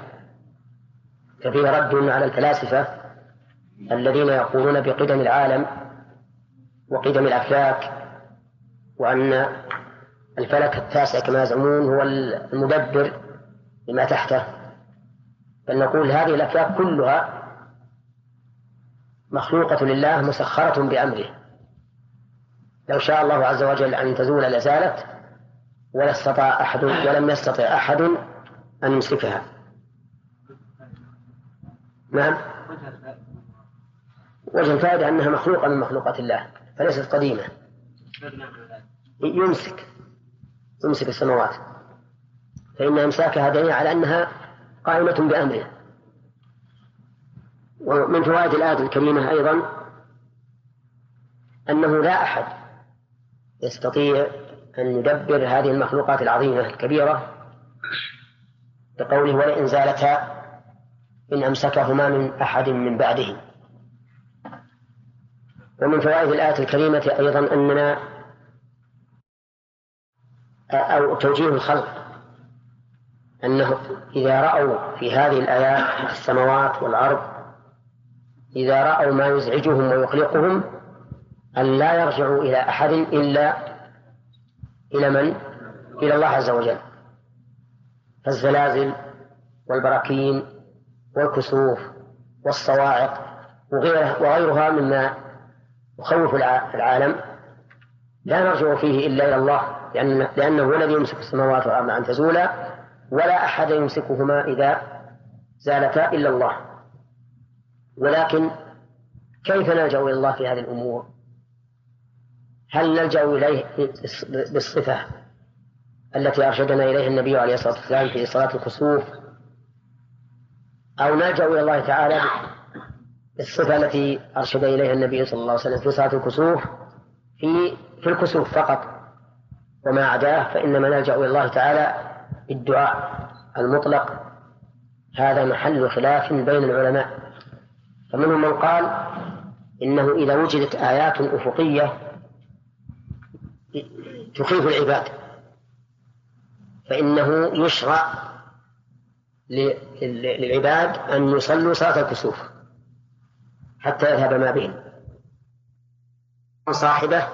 ففيه رد على الفلاسفة الذين يقولون بقدم العالم وقدم الأفلاك وأن الفلك التاسع كما يزعمون هو المدبر لما تحته. بل نقول هذه الأفلاك كلها مخلوقة لله مسخرة بأمره. لو شاء الله عز وجل أن تزول لزالت ولا استطاع أحد ولم يستطع أحد أن يمسكها. نعم. وجه الفائدة أنها مخلوقة من مخلوقات الله فليست قديمة. يمسك يمسك السماوات. فإن إمساكها دليل على أنها قائمة بأمره. ومن فوائد الآية الكريمة أيضا أنه لا أحد يستطيع أن يدبر هذه المخلوقات العظيمة الكبيرة بقوله ولئن زالتا إن أمسكهما من أحد من بعده ومن فوائد الآية الكريمة أيضا أننا أو توجيه الخلق أنه إذا رأوا في هذه الآيات السماوات والأرض إذا رأوا ما يزعجهم ويقلقهم أن لا يرجعوا إلى أحد إلا إلى من؟ إلى الله عز وجل. فالزلازل والبراكين والكسوف والصواعق وغيرها, وغيرها مما يخوف العالم لا نرجع فيه إلا إلى الله لأن لأنه هو الذي يمسك السماوات والأرض أن تزولا ولا أحد يمسكهما إذا زالتا إلا الله. ولكن كيف نلجأ إلى الله في هذه الأمور؟ هل نلجأ إليه بالصفة التي أرشدنا إليها النبي عليه الصلاة والسلام في صلاة الكسوف أو نلجأ إلى الله تعالى بالصفة التي أرشد إليها النبي صلى الله عليه وسلم في صلاة الكسوف في في الكسوف فقط. وما عداه فإنما نلجأ إلى الله تعالى بالدعاء المطلق. هذا محل خلاف بين العلماء. فمنهم من قال إنه إذا وجدت آيات أفقية تخيف العباد. فإنه يشرع للعباد أن يصلوا صلاة الكسوف حتى يذهب ما بهم. صاحبه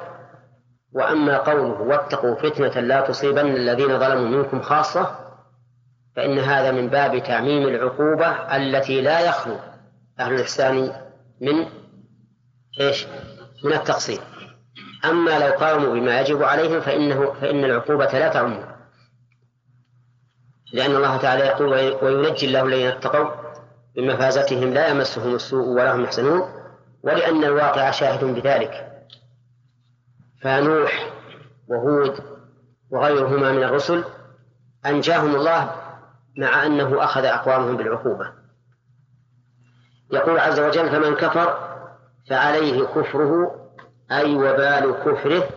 وأما قوله واتقوا فتنة لا تصيبن الذين ظلموا منكم خاصة فإن هذا من باب تعميم العقوبة التي لا يخلو أهل الإحسان من إيش؟ من التقصير. أما لو قاموا بما يجب عليهم فإنه فإن العقوبة لا تعم. لأن الله تعالى يقول وينجي الله الذين اتقوا بمفازتهم لا يمسهم السوء ولا هم يحزنون ولأن الواقع شاهد بذلك. فنوح وهود وغيرهما من الرسل أنجاهم الله مع أنه أخذ أقوامهم بالعقوبة. يقول عز وجل فمن كفر فعليه كفره أي وبال كفره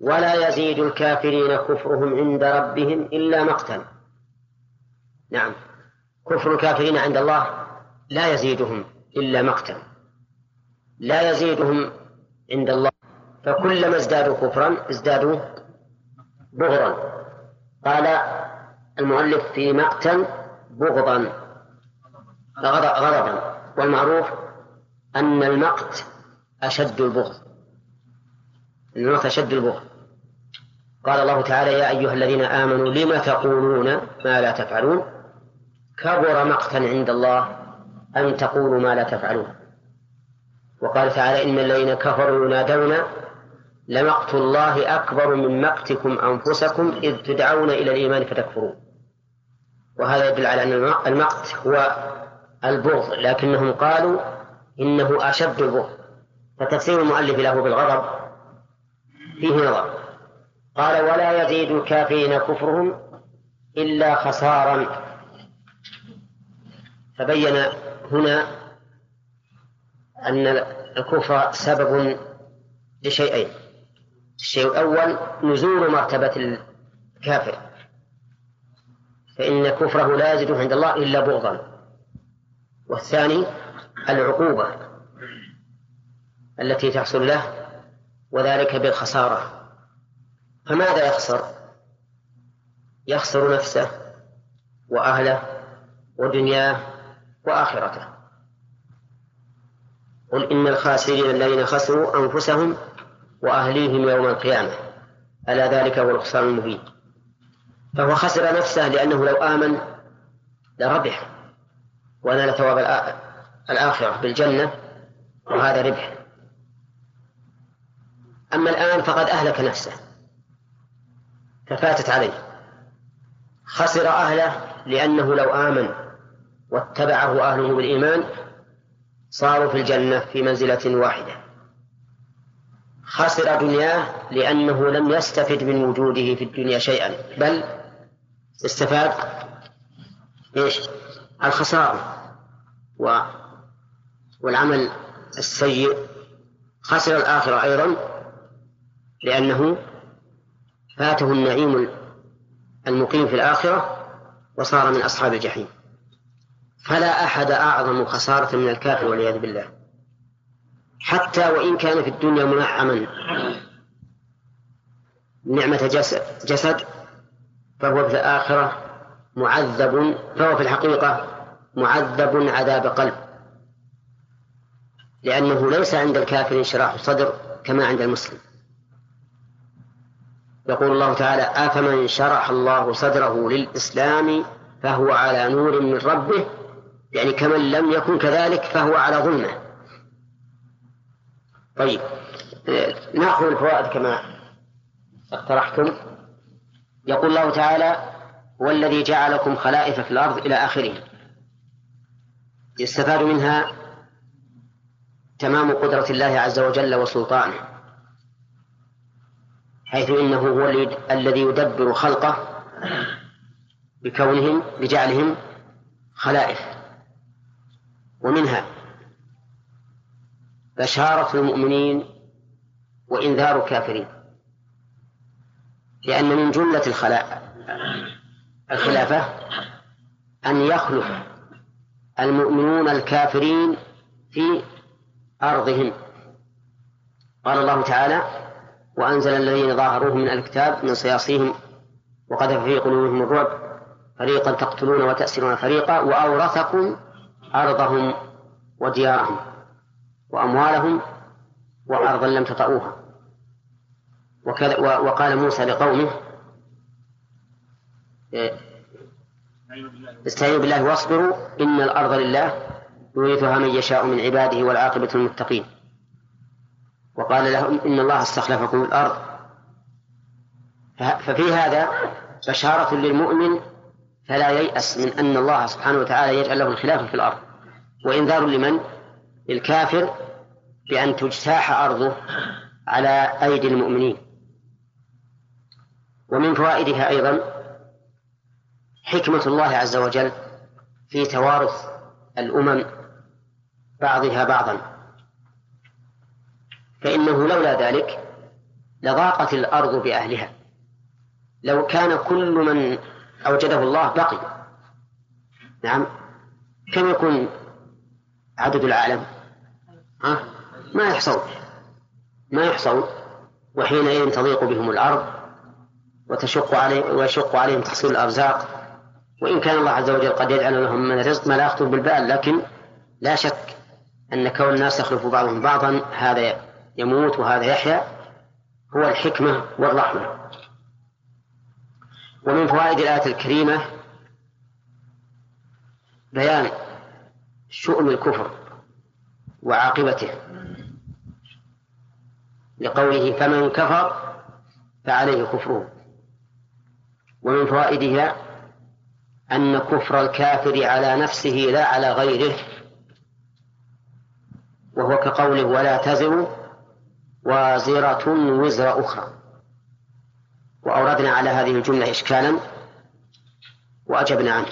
ولا يزيد الكافرين كفرهم عند ربهم إلا مقتا نعم. كفر الكافرين عند الله لا يزيدهم إلا مقتا لا يزيدهم عند الله. فكلما ازدادوا كفرا ازدادوا بغضا. قال المؤلف في مقتا بغضا غضبا. والمعروف أن المقت أشد البغض. المقت أشد البغض قال الله تعالى يا أيها الذين آمنوا لم تقولون ما لا تفعلون؟ كبر مقتا عند الله أن تقولوا ما لا تفعلون. وقال تعالى إن الذين كفروا ينادون لمقت الله أكبر من مقتكم أنفسكم إذ تدعون إلى الإيمان فتكفرون. وهذا يدل على أن المقت هو البغض لكنهم قالوا إنه أشد البغض. فتفسير المؤلف له بالغضب فيه نظر قال ولا يزيد الكافرين كفرهم إلا خسارا. فبين هنا أن الكفر سبب لشيئين الشيء الأول نزول مرتبة الكافر. فإن كفره لا يزيد عند الله إلا بغضا. والثاني العقوبة التي تحصل له وذلك بالخسارة. فماذا يخسر؟ يخسر نفسه وأهله ودنياه وآخرته. قل إن الخاسرين الذين خسروا أنفسهم وأهليهم يوم القيامة. ألا ذلك هو الخسران المبين. فهو خسر نفسه لأنه لو آمن لربح ونال ثواب الآخرة بالجنة وهذا ربح. أما الآن فقد أهلك نفسه. ففاتت عليه. خسر أهله لأنه لو آمن واتبعه أهله بالإيمان صاروا في الجنة في منزلة واحدة. خسر دنياه لأنه لم يستفد من وجوده في الدنيا شيئا. بل استفاد إيش؟ الخسارة و والعمل السيء. خسر الآخرة أيضا لأنه فاته النعيم المقيم في الآخرة وصار من أصحاب الجحيم. فلا أحد أعظم خسارة من الكافر والعياذ بالله. حتى وإن كان في الدنيا منعما نعمة جسد, جسد فهو في الآخرة معذب فهو في الحقيقة معذب عذاب قلب. لأنه ليس عند الكافر انشراح صدر كما عند المسلم. يقول الله تعالى أفمن شرح الله صدره للإسلام فهو على نور من ربه يعني كمن لم يكن كذلك فهو على ظلمه. طيب نأخذ الفوائد كما اقترحتم. يقول الله تعالى هو الذي جعلكم خلائف في الأرض إلى آخره. يستفاد منها تمام قدرة الله عز وجل وسلطانه. حيث إنه هو الذي يدبر خلقه بكونهم بجعلهم خلائف ومنها بشارة المؤمنين وإنذار الكافرين. لأن من جملة الخلاء الخلافة أن يخلف المؤمنون الكافرين في أرضهم. قال الله تعالى وأنزل الذين ظاهروهم من الكتاب من صياصيهم وقذف في قلوبهم الرعب فريقا تقتلون وتأسرون فريقا وأورثكم أرضهم وديارهم وأموالهم وأرضا لم تطئوها. وكذا وقال موسى لقومه استعينوا بالله واصبروا إن الأرض لله يورثها من يشاء من عباده والعاقبة للمتقين. وقال لهم إن الله استخلفكم الأرض. ففي هذا بشارة للمؤمن فلا ييأس من أن الله سبحانه وتعالى يجعل له الخلافة في الأرض. وإنذار لمن؟ للكافر بأن تجتاح أرضه على أيدي المؤمنين. ومن فوائدها أيضا حكمة الله عز وجل في توارث الأمم بعضها بعضا. فإنه لولا ذلك لضاقت الأرض بأهلها. لو كان كل من أوجده الله بقي. نعم. كم يكون عدد العالم؟ ها؟ ما يحصون ما يحصون وحينئذ تضيق بهم الأرض وتشق عليه ويشق عليهم تحصيل الأرزاق. وإن كان الله عز وجل قد يجعل لهم من الرزق ما لا يخطر بالبال. لكن لا شك أن كون الناس يخلف بعضهم بعضا هذا يموت وهذا يحيا هو الحكمة والرحمة. ومن فوائد الآية الكريمة بيان شؤم الكفر وعاقبته لقوله فمن كفر فعليه كفره. ومن فوائدها أن كفر الكافر على نفسه لا على غيره وهو كقوله ولا تزر وازرة وزر أخرى. وأوردنا على هذه الجملة إشكالا وأجبنا عنه.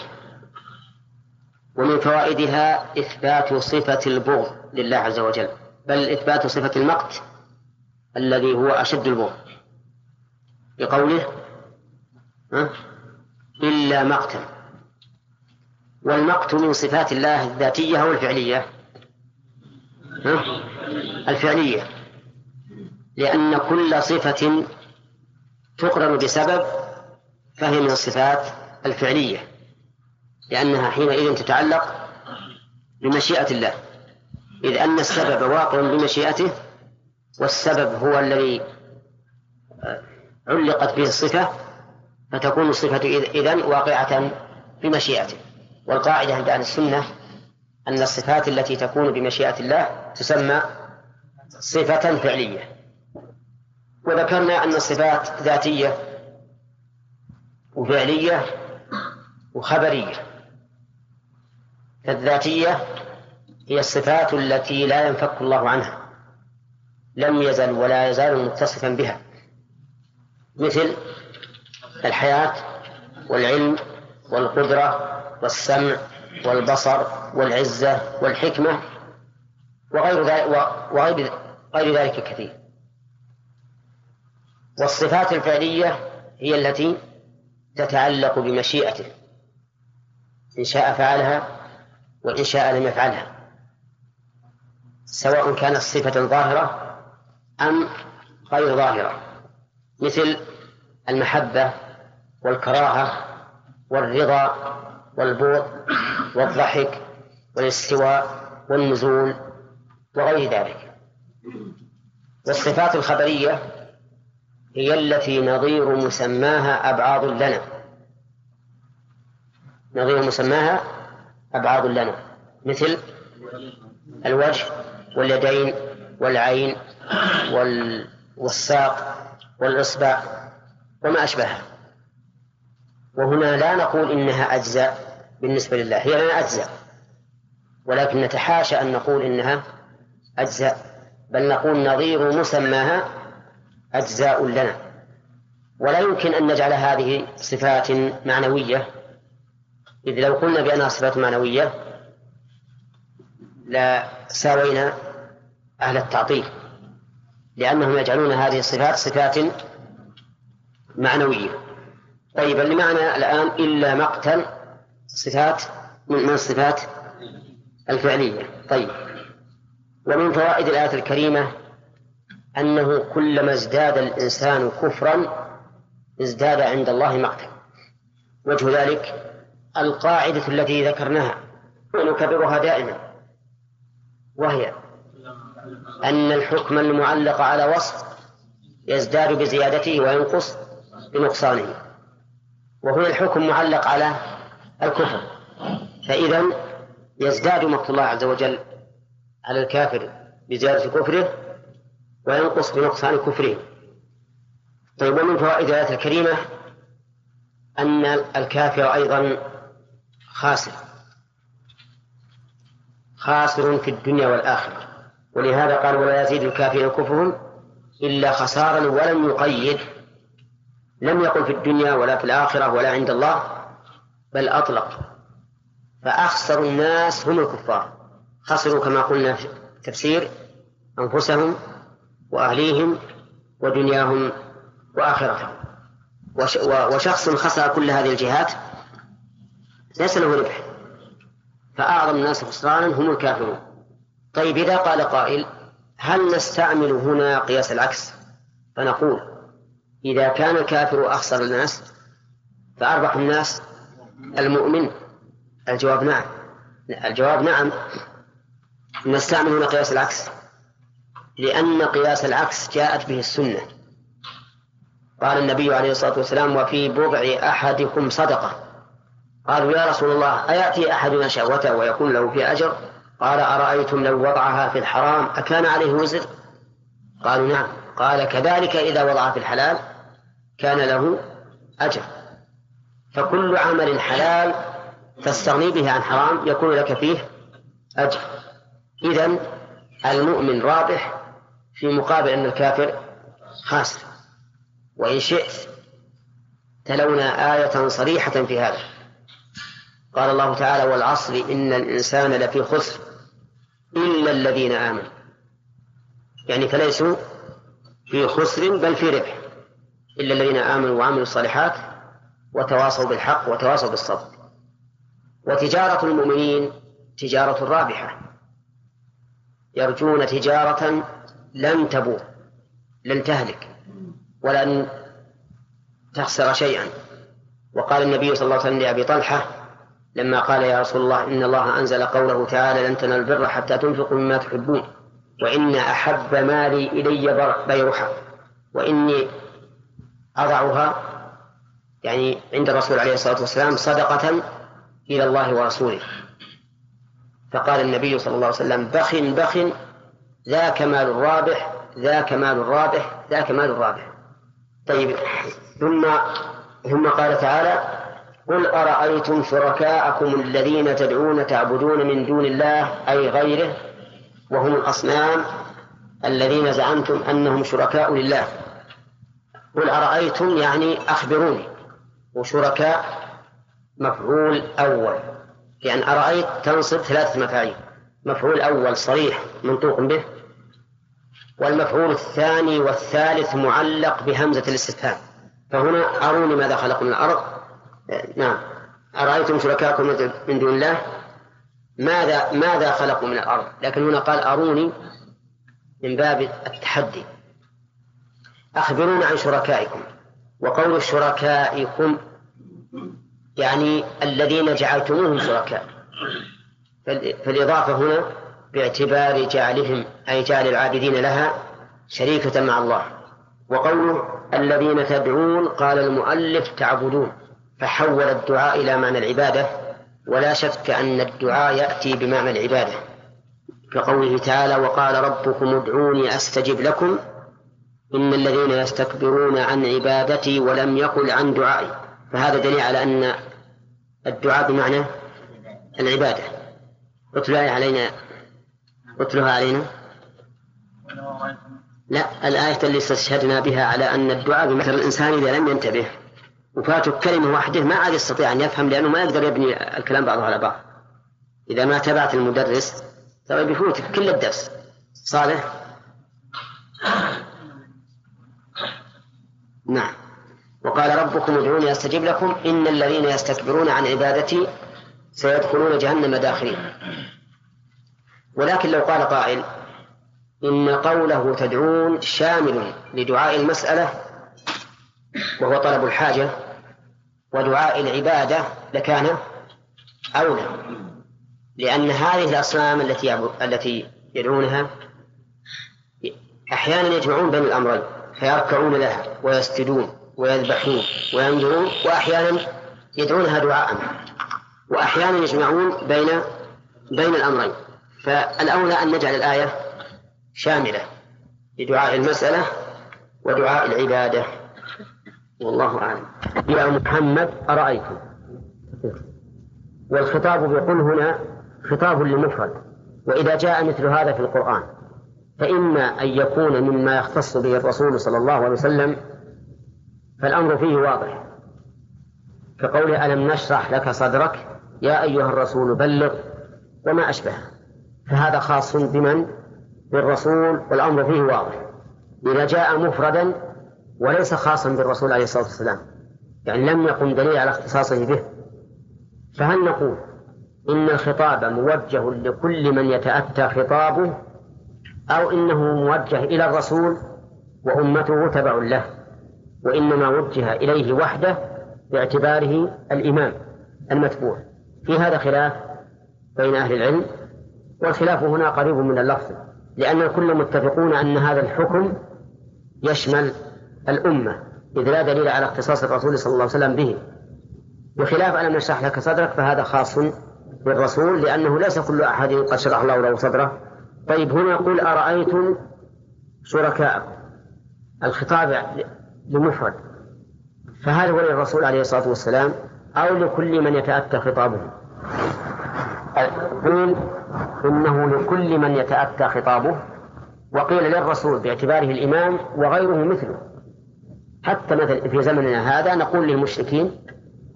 ومن فوائدها إثبات صفة البغض لله عز وجل. بل إثبات صفة المقت الذي هو أشد البغض. بقوله إلا مقتا. والمقت من صفات الله الذاتية أو الفعلية الفعلية. لأن كل صفة تقرن بسبب فهي من الصفات الفعلية لأنها حينئذ تتعلق بمشيئة الله. إذ أن السبب واقع بمشيئته والسبب هو الذي آه، علقت به الصفة فتكون الصفة إذن واقعة بمشيئته. والقاعدة عند أهل السنة أن الصفات التي تكون بمشيئة الله تسمى صفة فعلية. وذكرنا أن الصفات ذاتية وفعلية وخبرية. فالذاتية هي الصفات التي لا ينفك الله عنها لم يزل ولا يزال متصفا بها. مثل الحياة والعلم والقدرة والسمع والبصر والعزة والحكمة وغير ذلك وغير غير ذلك كثير. والصفات الفعلية هي التي تتعلق بمشيئته. إن شاء فعلها وإن شاء لم يفعلها. سواء كانت صفة ظاهرة أم غير ظاهرة. مثل المحبة والكراهة والرضا والبغض والضحك والاستواء والنزول وغير ذلك. والصفات الخبرية هي التي نظير مسماها أبعاض لنا. نظير مسماها أبعاض لنا. مثل الوجه واليدين والعين والساق والإصبع وما أشبهها. وهنا لا نقول إنها أجزاء بالنسبة لله. هي لنا أجزاء ولكن نتحاشى أن نقول إنها أجزاء بل نقول نظير مسماها أجزاء لنا. ولا يمكن أن نجعل هذه صفات معنوية. إذ لو قلنا بأنها صفات معنوية لا ساوينا أهل التعطيل. لأنهم يجعلون هذه الصفات صفات معنوية. طيب اللي معنا الآن إلا مقتل صفات من الصفات الفعلية. طيب ومن فوائد الآية الكريمة أنه كلما ازداد الإنسان كفرا ازداد عند الله مقتا. وجه ذلك القاعدة التي ذكرناها ونكررها دائما وهي أن الحكم المعلق على وصف يزداد بزيادته وينقص بنقصانه. وهنا الحكم معلق على الكفر. فإذا يزداد مقت الله عز وجل على الكافر بزيادة كفره وينقص بنقصان كفره طيب ومن فوائد الآية الكريمة؟ أن الكافر أيضا خاسر. خاسر في الدنيا والآخرة. ولهذا قال ولا يزيد الكافرين كفرهم إلا خسارا ولم يقيد. لم يقل في الدنيا ولا في الآخرة ولا عند الله بل أطلق. فأخسر الناس هم الكفار. خسروا كما قلنا في التفسير أنفسهم وأهليهم ودنياهم وآخرتهم. وشخص خسر كل هذه الجهات ليس له ربح. فأعظم الناس خسرانا هم الكافرون. طيب إذا قال قائل هل نستعمل هنا قياس العكس؟ فنقول إذا كان الكافر أخسر الناس فأربح الناس المؤمن. الجواب نعم. الجواب نعم. نستعمل هنا قياس العكس. لأن قياس العكس جاءت به السنة. قال النبي عليه الصلاة والسلام وفي بضع أحدكم صدقة. قالوا يا رسول الله أيأتي أحدنا شهوته ويكون له في أجر؟ قال أرأيتم لو وضعها في الحرام أكان عليه وزر؟ قالوا نعم. قال كذلك إذا وضعها في الحلال كان له أجر. فكل عمل حلال تستغني به عن حرام يكون لك فيه أجر. إذا المؤمن رابح في مقابل أن الكافر خاسر وإن شئت تلونا آية صريحة في هذا. قال الله تعالى والعصر إن الإنسان لفي خسر إلا الذين آمنوا. يعني فليسوا في خسر بل في ربح. إلا الذين آمنوا وعملوا الصالحات وتواصوا بالحق وتواصوا بالصبر. وتجارة المؤمنين تجارة رابحة. يرجون تجارة لن تبور لن تهلك ولن تخسر شيئا. وقال النبي صلى الله عليه وسلم لأبي طلحة لما قال يا رسول الله إن الله أنزل قوله تعالى لن تنالوا البر حتى تنفقوا مما تحبون وإن أحب مالي إلي بيرها وإني أضعها يعني عند الرسول عليه الصلاة والسلام صدقة إلى الله ورسوله. فقال النبي صلى الله عليه وسلم بخ بخ ذاك مال الرابح ذاك مال الرابح ذاك مال الرابح. طيب ثم ثم قال تعالى قل أرأيتم شركاءكم الذين تدعون تعبدون من دون الله أي غيره وهم الأصنام الذين زعمتم أنهم شركاء لله. قل أرأيتم يعني أخبروني. وشركاء مفعول أول. يعني أرأيت تنصب ثلاثة مفاعيل. مفعول أول صريح منطوق به. والمفعول الثاني والثالث معلق بهمزة الاستفهام. فهنا أروني ماذا خلق من الأرض نعم. أرأيتم شركاءكم من دون الله؟ ماذا ماذا خلقوا من الأرض؟ لكن هنا قال أروني من باب التحدي. أخبرونا عن شركائكم. وقول شركائكم يعني الذين جعلتموهم شركاء. فالإضافة هنا باعتبار جعلهم أي جعل العابدين لها شريكة مع الله. وقوله الذين تدعون قال المؤلف تعبدون. فحول الدعاء إلى معنى العبادة ولا شك أن الدعاء يأتي بمعنى العبادة. كقوله تعالى وقال ربكم ادعوني أستجب لكم إن الذين يستكبرون عن عبادتي ولم يقل عن دعائي. فهذا دليل على أن الدعاء بمعنى العبادة. اتلها علينا اتلها علينا. لا الآية اللي استشهدنا بها على أن الدعاء بمثل الإنسان إذا لم ينتبه. وفاته كلمة واحدة ما عاد يستطيع أن يفهم لأنه ما يقدر يبني الكلام بعضه على بعض. إذا ما تبعت المدرس ترى بيفوتك كل الدرس. صالح؟ نعم. وقال ربكم ادعوني أستجب لكم إن الذين يستكبرون عن عبادتي سيدخلون جهنم داخلين ولكن لو قال قائل إن قوله تدعون شامل لدعاء المسألة وهو طلب الحاجة ودعاء العبادة لكان أولى. لأن هذه الأصنام التي التي يدعونها أحيانا يجمعون بين الأمرين فيركعون لها ويسجدون ويذبحون وينذرون وأحيانا يدعونها دعاء وأحيانا يجمعون بين بين الأمرين. فالأولى أن نجعل الآية شاملة لدعاء المسألة ودعاء العبادة. والله أعلم. يا محمد أرأيتم؟ والخطاب بقل هنا خطاب لمفرد وإذا جاء مثل هذا في القرآن فإما أن يكون مما يختص به الرسول صلى الله عليه وسلم فالأمر فيه واضح. كقوله ألم نشرح لك صدرك؟ يا أيها الرسول بلغ وما أشبهه. فهذا خاص بمن؟ بالرسول والأمر فيه واضح إذا جاء مفردا وليس خاصا بالرسول عليه الصلاة والسلام يعني لم يقم دليل على اختصاصه به فهل نقول إن الخطاب موجه لكل من يتأتى خطابه أو إنه موجه إلى الرسول وأمته تبع له وإنما وجه إليه وحده باعتباره الإمام المتبوع في هذا خلاف بين أهل العلم والخلاف هنا قريب من اللفظ لأن الكل متفقون أن هذا الحكم يشمل الأمة إذ لا دليل على اختصاص الرسول صلى الله عليه وسلم به. بخلاف ألم نشرح لك صدرك فهذا خاص بالرسول لأنه ليس كل أحد قد شرح الله له صدره. طيب هنا قل أرأيتم شركاءكم؟ الخطاب لمفرد. فهل هو للرسول عليه الصلاة والسلام أو لكل من يتأتى خطابه. قيل إنه لكل من يتأتى خطابه وقيل للرسول باعتباره الإمام وغيره مثله. حتى مثل في زمننا هذا نقول للمشركين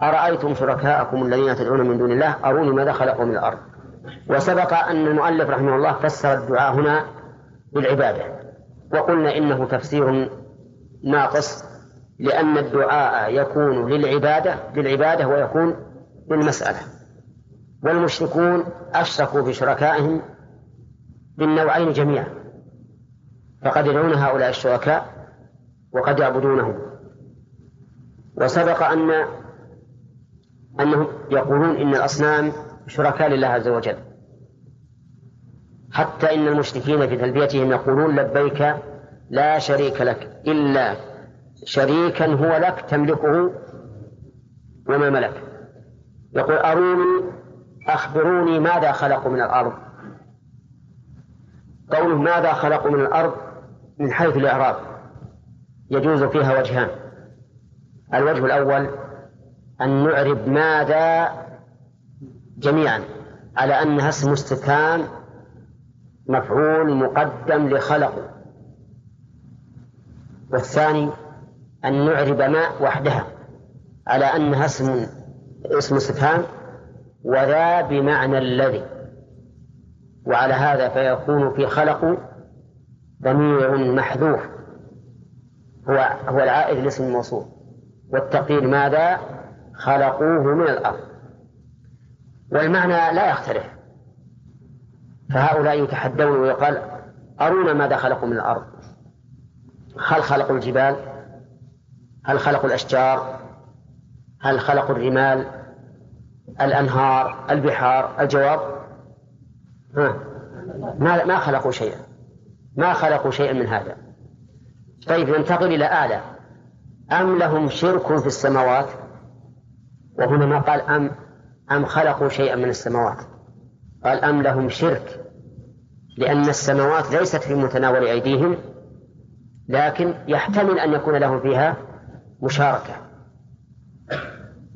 أرأيتم شركاءكم الذين تدعون من دون الله؟ أروني ماذا خلقوا من الأرض. وسبق أن المؤلف رحمه الله فسر الدعاء هنا بالعبادة. وقلنا إنه تفسير ناقص لأن الدعاء يكون للعبادة للعبادة ويكون للمسألة. والمشركون أشركوا بشركائهم بالنوعين جميعا فقد يدعون هؤلاء الشركاء وقد يعبدونهم. وسبق أن أنهم يقولون إن الأصنام شركاء لله عز وجل. حتى إن المشركين في تلبيتهم يقولون لبيك لا شريك لك إلا شريكا هو لك تملكه وما ملك. يقول أروني أخبروني ماذا خلقوا من الأرض. قوله ماذا خلقوا من الأرض من حيث الإعراب. يجوز فيها وجهان. الوجه الأول أن نعرب ماذا جميعا على أنها اسم استفهام مفعول مقدم لخلق. والثاني أن نعرب ما وحدها على أنها اسم اسم استفهام وذا بمعنى الذي. وعلى هذا فيكون في خلق ضمير محذوف. هو هو العائد لاسم الموصول والتقدير ماذا؟ خلقوه من الأرض. والمعنى لا يختلف. فهؤلاء يتحدون ويقال أرونا ماذا خلقوا من الأرض؟ هل خلقوا الجبال؟ هل خلقوا الأشجار؟ هل خلقوا الرمال؟ الأنهار البحار الجواب ها. ما ما خلقوا شيئا. ما خلقوا شيئا من هذا. طيب ننتقل إلى آلة. أم لهم شرك في السماوات؟ وهنا ما قال أم أم خلقوا شيئا من السماوات. قال أم لهم شرك لأن السماوات ليست في متناول أيديهم لكن يحتمل أن يكون لهم فيها مشاركة.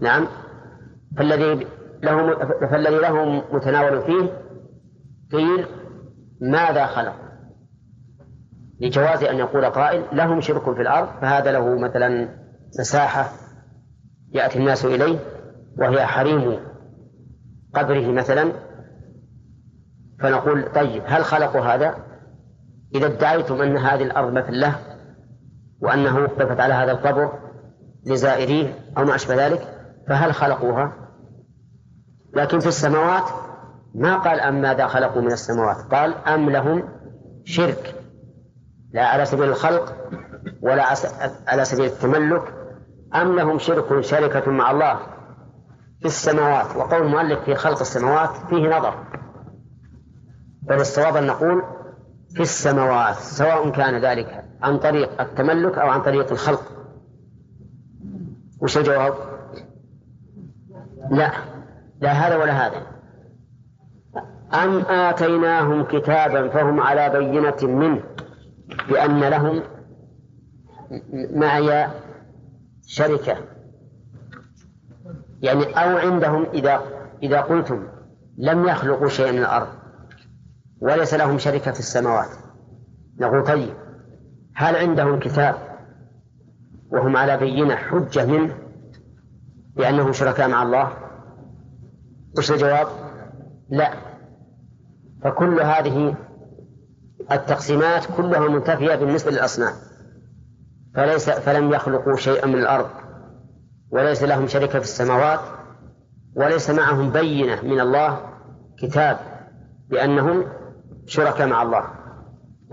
نعم. فالذي له فالذي له متناول فيه قيل ماذا خلق لجواز أن يقول قائل لهم شرك في الأرض فهذا له مثلا مساحة يأتي الناس إليه وهي حريم قبره مثلا فنقول طيب هل خلقوا هذا؟ إذا ادعيتم أن هذه الأرض مثل له وأنه وقفت على هذا القبر لزائريه أو ما أشبه ذلك فهل خلقوها؟ لكن في السماوات ما قال أم ماذا خلقوا من السماوات قال أم لهم شرك. لا على سبيل الخلق ولا على سبيل التملك. أم لهم شرك شركة مع الله في السماوات. وقول المؤلف في خلق السماوات فيه نظر. بل الصواب أن نقول في السماوات سواء كان ذلك عن طريق التملك أو عن طريق الخلق. وش الجواب؟ لا. لا هذا ولا هذا. أم آتيناهم كتابا فهم على بينة منه بأن لهم معي شركة. يعني أو عندهم إذا إذا قلتم لم يخلقوا شيئا من الأرض وليس لهم شركة في السماوات. نقول طيب هل عندهم كتاب وهم على بينة حجة منه بأنهم شركاء مع الله؟ وش الجواب؟ لا. فكل هذه التقسيمات كلها منتفية بالنسبة للأصنام فليس فلم يخلقوا شيئا من الأرض وليس لهم شركة في السماوات وليس معهم بينة من الله كتاب بأنهم شركاء مع الله.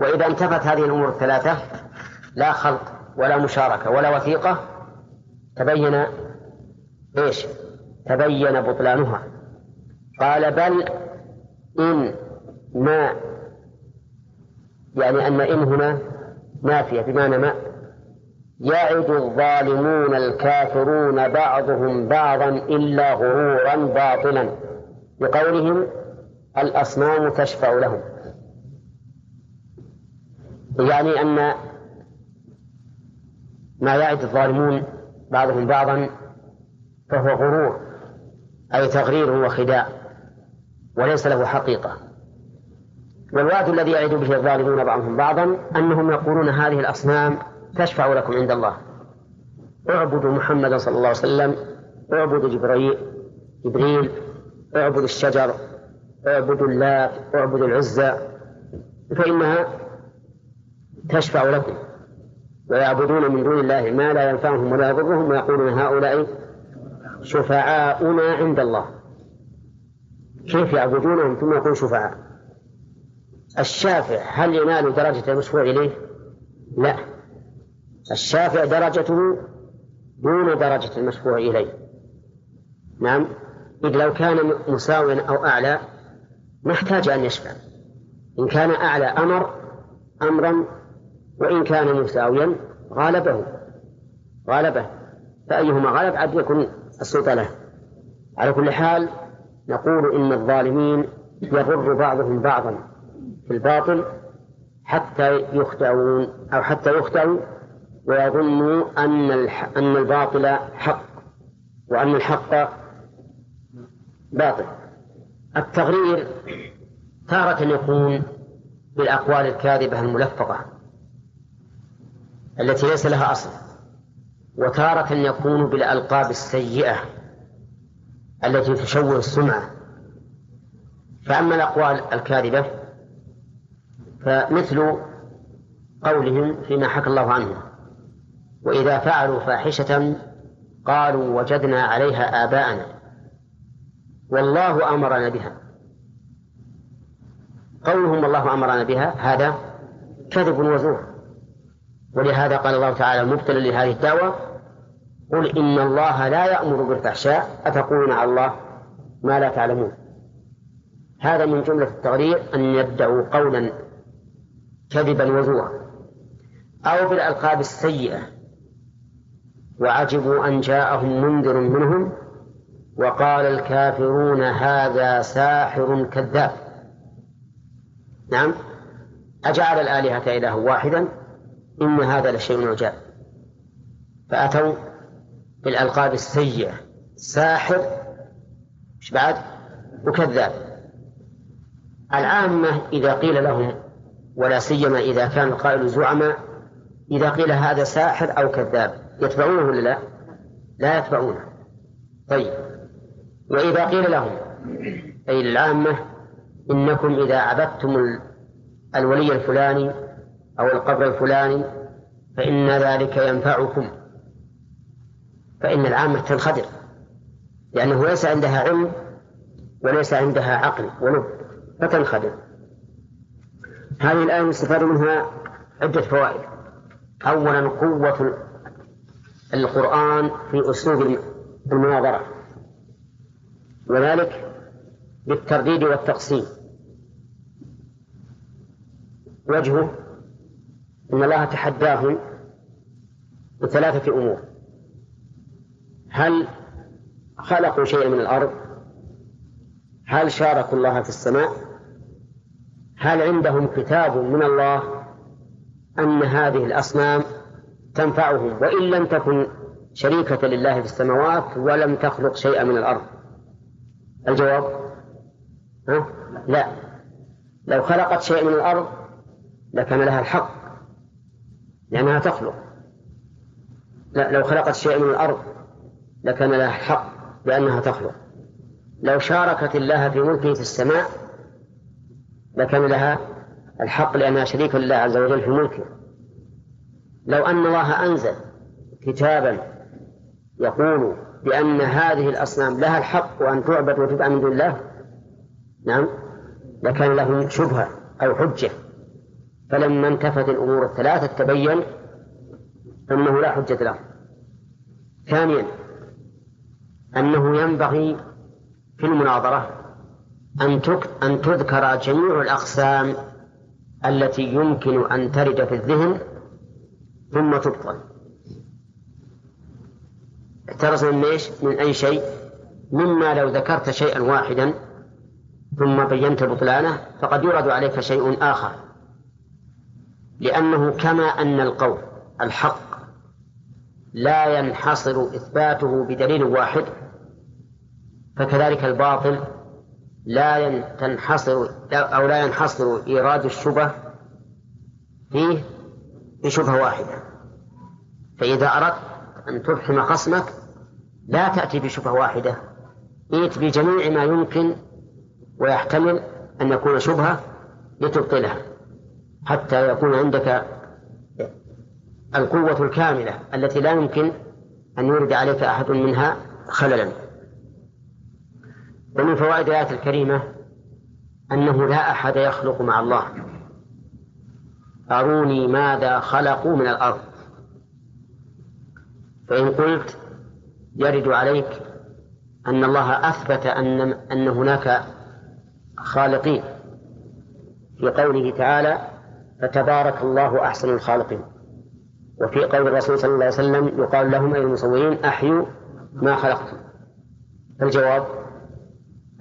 وإذا انتفت هذه الأمور الثلاثة لا خلق ولا مشاركة ولا وثيقة تبين إيش؟ تبين بطلانها. قال بل إن ما يعني أن إن هنا نافية بمعنى ما يعد الظالمون الكافرون بعضهم بعضا إلا غرورا باطلا بقولهم الأصنام تشفع لهم. يعني أن ما يعد الظالمون بعضهم بعضا فهو غرور أي تغرير وخداع. وليس له حقيقة. والوعد الذي يعد به الظالمون بعضهم بعضا أنهم يقولون هذه الأصنام تشفع لكم عند الله. اعبدوا محمدا صلى الله عليه وسلم اعبدوا جبريل جبريل اعبدوا الشجر اعبدوا اللات اعبدوا العزى فإنها تشفع لكم. ويعبدون من دون الله ما لا ينفعهم ولا يضرهم ويقولون هؤلاء شفعاؤنا عند الله. كيف يعبدونهم ثم يكون شفعاء. الشافع هل ينال درجة المشفوع إليه؟ لا. الشافع درجته دون درجة المشفوع إليه. نعم. إذ لو كان مساويا أو أعلى ما احتاج أن يشفع. إن كان أعلى أمر أمرا وإن كان مساويا غالبه. غالبه. فأيهما غلب عد يكون السلطة له. على كل حال نقول إن الظالمين يضر بعضهم بعضا في الباطل حتى يخدعون أو حتى يخدعوا ويظنوا أن أن الباطل حق وأن الحق باطل. التغرير تارة يكون بالأقوال الكاذبة الملفقة التي ليس لها أصل وتارة يكون بالألقاب السيئة التي تشوه السمعة. فأما الأقوال الكاذبة فمثل قولهم فيما حكى الله عنه وإذا فعلوا فاحشة قالوا وجدنا عليها آباءنا. والله أمرنا بها. قولهم الله أمرنا بها. هذا كذب وزور. ولهذا قال الله تعالى مبتلا لهذه الدعوة قل إن الله لا يأمر بالفحشاء أتقولون على الله ما لا تعلمون. هذا من جملة التغرير أن يبدأوا قولا كذبا وزورا أو بالألقاب السيئة. وعجبوا أن جاءهم منذر منهم وقال الكافرون هذا ساحر كذاب. نعم أجعل الآلهة إله واحدا إن هذا لشيء عجاب. فأتوا بالألقاب السيئة. ساحر. مش بعد؟ وكذاب. العامة إذا قيل لهم ولا سيما إذا كان القائل زعما إذا قيل هذا ساحر أو كذاب يتبعونه ولا لا؟ لا يتبعونه. طيب. وإذا قيل لهم أي العامة إنكم إذا عبدتم الولي الفلاني أو القبر الفلاني فإن ذلك ينفعكم. فإن العامة تنخدر لأنه ليس عندها علم وليس عندها عقل ولب فتنخدر هذه الآية نستفاد منها عدة فوائد. أولا قوة القرآن في أسلوب المناظرة. وذلك بالترديد والتقسيم. وجهه أن الله تحداهم بثلاثة أمور. هل خلقوا شيئا من الأرض؟ هل شاركوا الله في السماء؟ هل عندهم كتاب من الله أن هذه الأصنام تنفعهم؟ وإن لم تكن شريكة لله في السماوات ولم تخلق شيئا من الأرض. الجواب؟ ها؟ لا. لو خلقت شيئا من الأرض لكان لها الحق لأنها تخلق. لا لو خلقت شيئا من الأرض لكان لها الحق لأنها تخلق. لو شاركت الله في ملكه في السماء لكان لها الحق لأنها شريك لله عز وجل في ملكه. لو أن الله أنزل كتابا يقول بأن هذه الأصنام لها الحق وأن تعبد وتدعى من دون الله نعم لكان له شبهة أو حجة. فلما انتفت الأمور الثلاثة تبين أنه لا حجة له. ثانيا أنه ينبغي في المناظرة أن أن تذكر جميع الأقسام التي يمكن أن ترد في الذهن ثم تبطل. احترز من إيش؟ من أي شيء؟ مما لو ذكرت شيئا واحدا ثم بينت بطلانه فقد يرد عليك شيء آخر. لأنه كما أن القول الحق لا ينحصر إثباته بدليل واحد فكذلك الباطل لا تنحصر أو لا ينحصر إيراد الشبه فيه بشبهة واحدة. فإذا أردت أن تفحم خصمك لا تأتي بشبهة واحدة. ائت بجميع ما يمكن ويحتمل أن يكون شبهة لتبطلها حتى يكون عندك القوة الكاملة التي لا يمكن أن يورد عليك أحد منها خللا. ومن فوائد الآية الكريمة أنه لا أحد يخلق مع الله. أروني ماذا خلقوا من الأرض. فإن قلت يرد عليك أن الله أثبت أن أن هناك خالقين. في قوله تعالى فتبارك الله أحسن الخالقين وفي قول الرسول صلى الله عليه وسلم يقال لهم أي المصورين أحيوا ما خلقتم فالجواب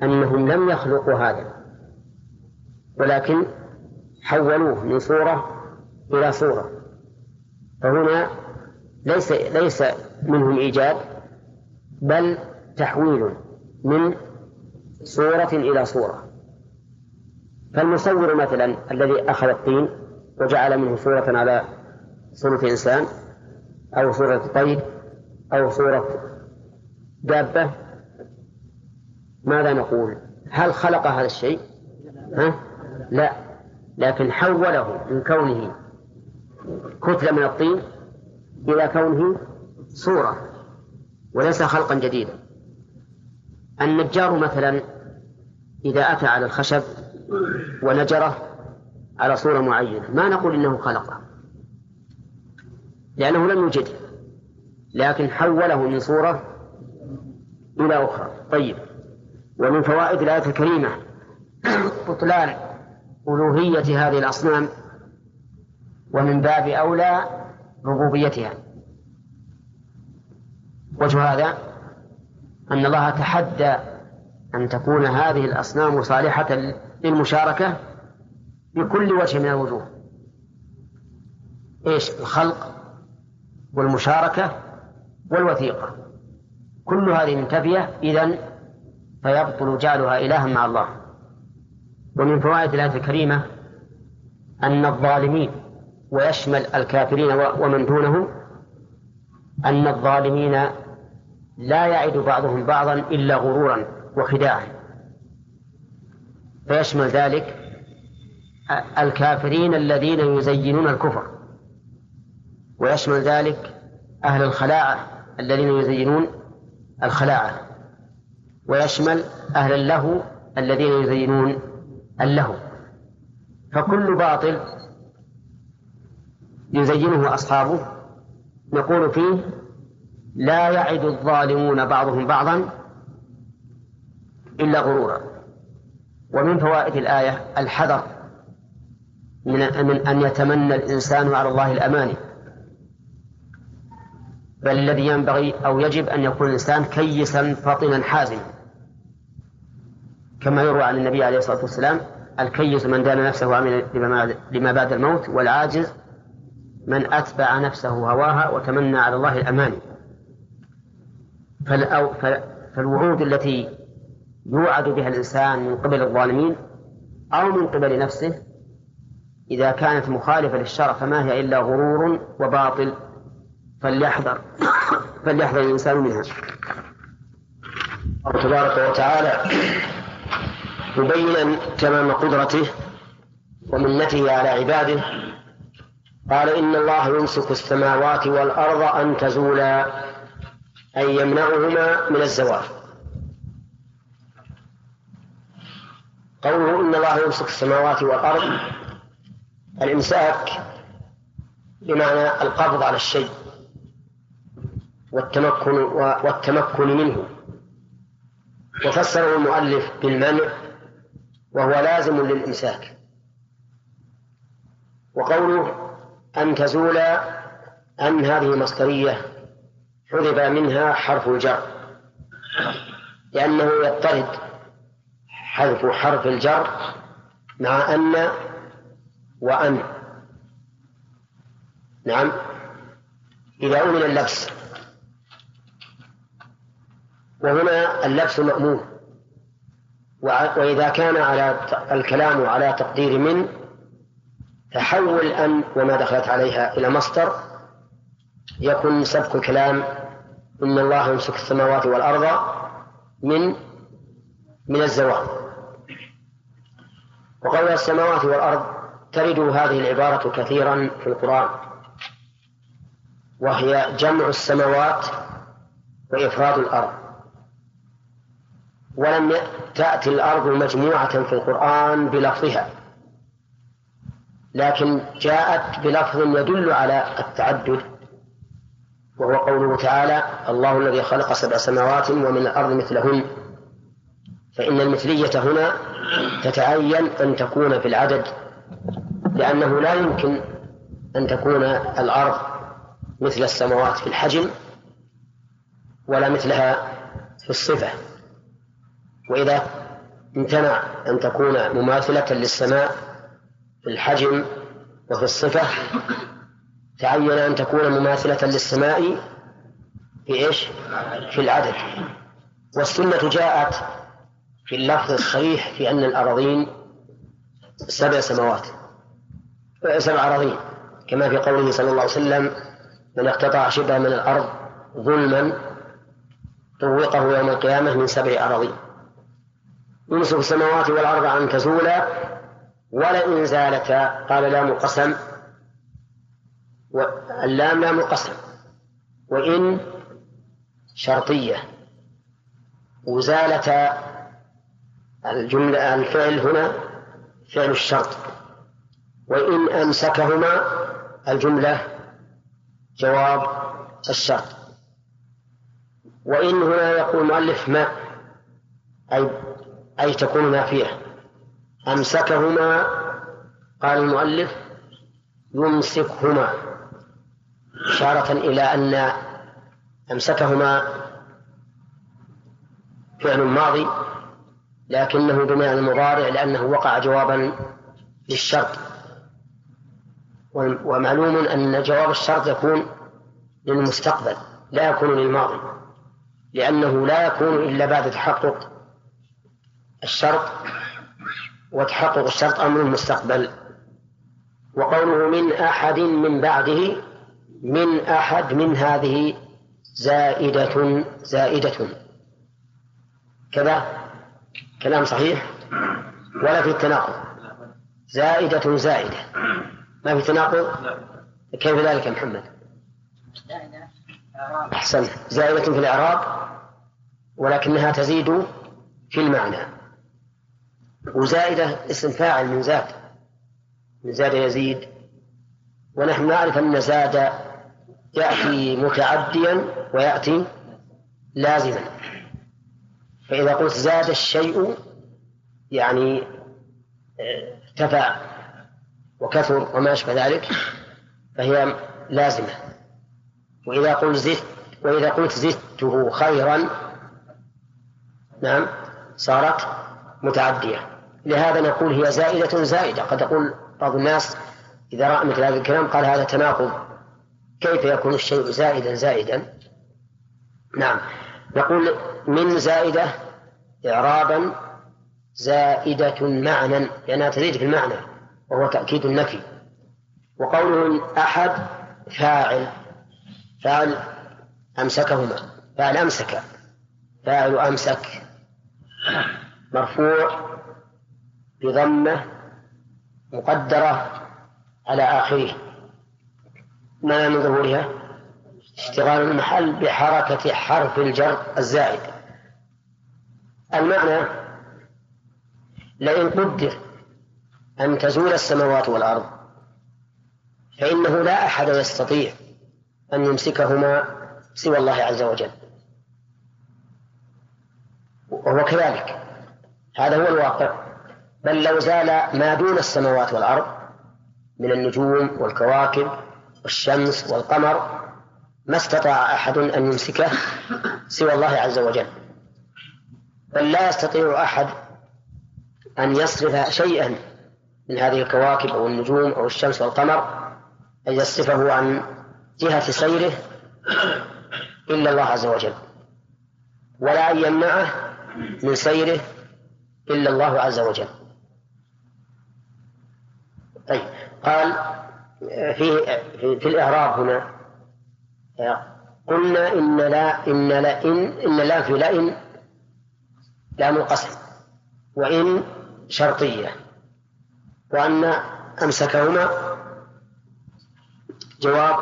أنهم لم يخلقوا هذا ولكن حولوه من صورة إلى صورة. فهنا ليس ليس منهم إيجاد بل تحويل من صورة إلى صورة. فالمصور مثلا الذي أخذ الطين وجعل منه صورة على صورة إنسان أو صورة طير أو صورة دابة ماذا نقول؟ هل خلق هذا الشيء؟ ها؟ لا لكن حوله من كونه كتلة من الطين إلى كونه صورة وليس خلقا جديدا النجار مثلا إذا أتى على الخشب ونجره على صورة معينة ما نقول إنه خلقه لأنه لم يوجده لكن حوله من صورة إلى أخرى طيب ومن فوائد الآية الكريمة بطلان ألوهية هذه الأصنام ومن باب أولى ربوبيتها. وجه هذا أن الله تحدى أن تكون هذه الأصنام صالحة للمشاركة بكل وجه من الوجوه. إيش؟ الخلق والمشاركة والوثيقة. كل هذه منتفية إذن فيبطل جعلها إلها مع الله. ومن فوائد الآية الكريمة أن الظالمين ويشمل الكافرين ومن دونهم أن الظالمين لا يعد بعضهم بعضا إلا غرورا وخداعا. فيشمل ذلك الكافرين الذين يزينون الكفر. ويشمل ذلك أهل الخلاعة الذين يزينون الخلاعة. ويشمل أهل اللهو الذين يزينون اللهو فكل باطل يزينه أصحابه. نقول فيه لا يعد الظالمون بعضهم بعضا إلا غرورا. ومن فوائد الآية الحذر من أن يتمنى الإنسان على الله الأماني. بل الذي ينبغي أو يجب أن يكون الإنسان كيسا فطنا حازما. كما يروى عن النبي عليه الصلاة والسلام الكيس من دان نفسه وعمل لما بعد الموت والعاجز من أتبع نفسه هواها وتمنى على الله الأماني. فالوعود التي يوعد بها الإنسان من قبل الظالمين أو من قبل نفسه إذا كانت مخالفة للشرع فما هي إلا غرور وباطل. فليحذر. فليحذر الإنسان منها. الله تبارك وتعالى مبينا تمام قدرته ومنته على عباده. قال إن الله يمسك السماوات والأرض أن تزولا أي يمنعهما من الزوال. قوله إن الله يمسك السماوات والأرض الإمساك بمعنى القبض على الشيء. والتمكن والتمكن منه. وفسره المؤلف بالمنع وهو لازم للإمساك. وقوله أن تزول أن هذه مصدرية حذف منها حرف الجر. لأنه يضطرد حذف حرف الجر مع أن وأن. نعم. إذا أمن اللبس وهنا اللبس مأمون وإذا كان على الكلام على تقدير من فحول أن وما دخلت عليها إلى مصدر يكون سبق الكلام إن الله يمسك السماوات والأرض من من الزوال. وقول السماوات والأرض ترد هذه العبارة كثيرا في القرآن. وهي جمع السماوات وإفراد الأرض. ولم تأتي الأرض مجموعة في القرآن بلفظها. لكن جاءت بلفظ يدل على التعدد. وهو قوله تعالى الله الذي خلق سبع سماوات ومن الأرض مثلهن. فإن المثلية هنا تتعين أن تكون في العدد لأنه لا يمكن أن تكون الأرض مثل السماوات في الحجم ولا مثلها في الصفة. وإذا امتنع أن تكون مماثلة للسماء في الحجم وفي الصفة تعين أن تكون مماثلة للسماء في إيش؟ في العدد والسنة جاءت في اللفظ الصريح في أن الأراضين سبع سماوات سبع أراضين كما في قوله صلى الله عليه وسلم من اقتطع شبه من الأرض ظلما طوقه يوم القيامة من سبع أراضين يمسك السماوات والأرض أن تزولا ولئن زالتا. قال لام قسم اللام لام القسم وإن شرطية. وزالتا الجملة الفعل هنا فعل الشرط. وإن أمسكهما الجملة جواب الشرط. وإن هنا يقول المؤلف ما. أي أي تكون نافية. أمسكهما قال المؤلف يمسكهما. إشارة إلى أن أمسكهما فعل ماضي لكنه بمعنى المضارع لأنه وقع جوابا للشرط. ومعلوم أن جواب الشرط يكون للمستقبل لا يكون للماضي لأنه لا يكون إلا بعد تحقق الشرط وتحقق الشرط أمر المستقبل وقوله من أحد من بعده من أحد من هذه زائدة زائدة. كذا؟ كلام صحيح؟ ولا في التناقض. زائدة زائدة. ما في تناقض؟ كيف ذلك يا محمد؟ أحسن زائدة في الإعراب ولكنها تزيد في المعنى. وزائدة اسم فاعل من زاد من زاد يزيد. ونحن نعرف أن زاد يأتي متعديا ويأتي لازما. فإذا قلت زاد الشيء يعني ارتفع وكثر وما أشبه ذلك فهي لازمة. وإذا قلت زدت وإذا قلت زدته خيرا نعم صارت متعدية. لهذا نقول هي زائدة زائدة. قد يقول بعض الناس إذا رأى مثل هذا الكلام قال هذا تناقض. كيف يكون الشيء زائدا زائدا؟ نعم. نقول من زائدة إعرابا زائدة معنى لأنها تزيد في المعنى وهو تأكيد النفي. وقوله أحد فاعل فاعل أمسكهما. فاعل أمسك فاعل أمسك. مرفوع بضمة مقدرة على آخره. ما من ظهورها؟ اشتغال المحل بحركة حرف الجر الزائد. المعنى لئن قدر أن تزول السماوات والأرض فإنه لا أحد يستطيع أن يمسكهما سوى الله عز وجل. وهو كذلك. هذا هو الواقع. بل لو زال ما دون السماوات والأرض من النجوم والكواكب والشمس والقمر ما استطاع أحد أن يمسكه سوى الله عز وجل. بل لا يستطيع أحد أن يصرف شيئا من هذه الكواكب أو النجوم أو الشمس والقمر أن يصرفه عن جهة سيره إلا الله عز وجل. ولا أن يمنعه من سيره إلا الله عز وجل. طيب قال في في, الإعراب هنا قلنا إن لا إن لا إن إن لا في لئن لام القسم وإن شرطية وأن أمسكهما جواب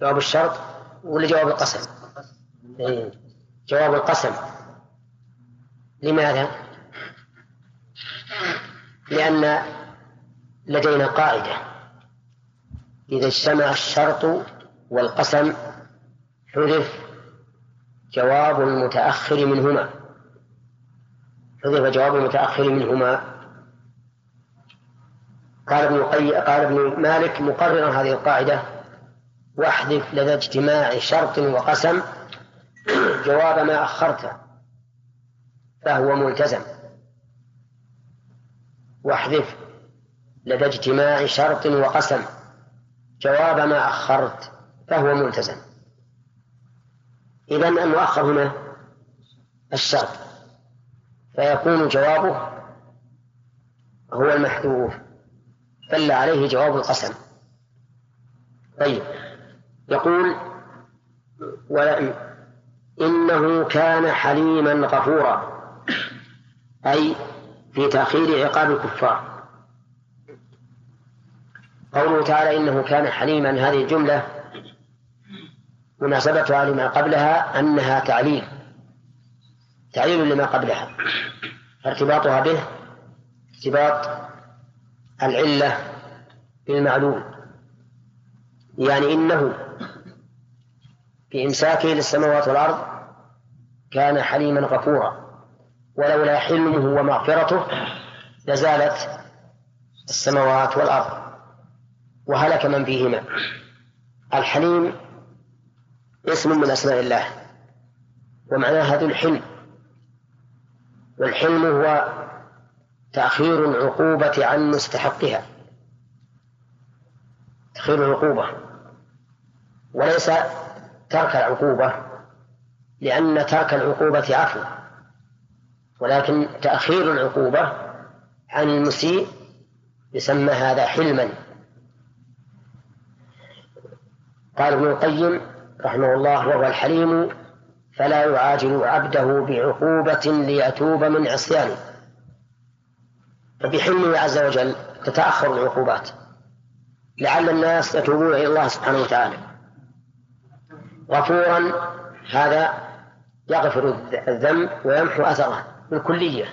جواب الشرط ولا جواب القسم؟ إيه. جواب القسم لماذا؟ لأن لدينا قاعدة. إذا اجتمع الشرط والقسم حذف جواب المتأخر منهما. حذف جواب المتأخر منهما. قال ابن قي... قال ابن مالك مقررا هذه القاعدة واحذف لدى اجتماع شرط وقسم جواب ما أخرته فهو ملتزم. واحذف لدى اجتماع شرط وقسم. جواب ما أخرت فهو ملتزم. إذا المؤخر هنا الشرط. فيكون جوابه هو المحذوف. دل عليه جواب القسم. طيب. يقول ولئن إنه كان حليما غفورا. أي في تأخير عقاب الكفار. قوله تعالى إنه كان حليما. هذه الجملة مناسبتها لما قبلها أنها تعليل. تعليل لما قبلها. ارتباطها به ارتباط العلة بالمعلوم. يعني إنه في إمساكه للسماوات والأرض كان حليما غفورا. ولولا حلمه ومغفرته لزالت السماوات والأرض. وهلك من فيهما. الحليم اسم من أسماء الله ومعناه ذو الحلم. والحلم هو تأخير العقوبة عن مستحقها. تأخير العقوبة. وليس ترك العقوبة لأن ترك العقوبة عفو. ولكن تأخير العقوبة عن المسيء يسمى هذا حلما. قال ابن القيم رحمه الله وهو الحليم فلا يعاجل عبده بعقوبة ليتوب من عصيانه. فبحلمه عز وجل تتأخر العقوبات لعل الناس يتوبون إلى الله سبحانه وتعالى. غفورا هذا يغفر الذنب ويمحو أثره بالكلية.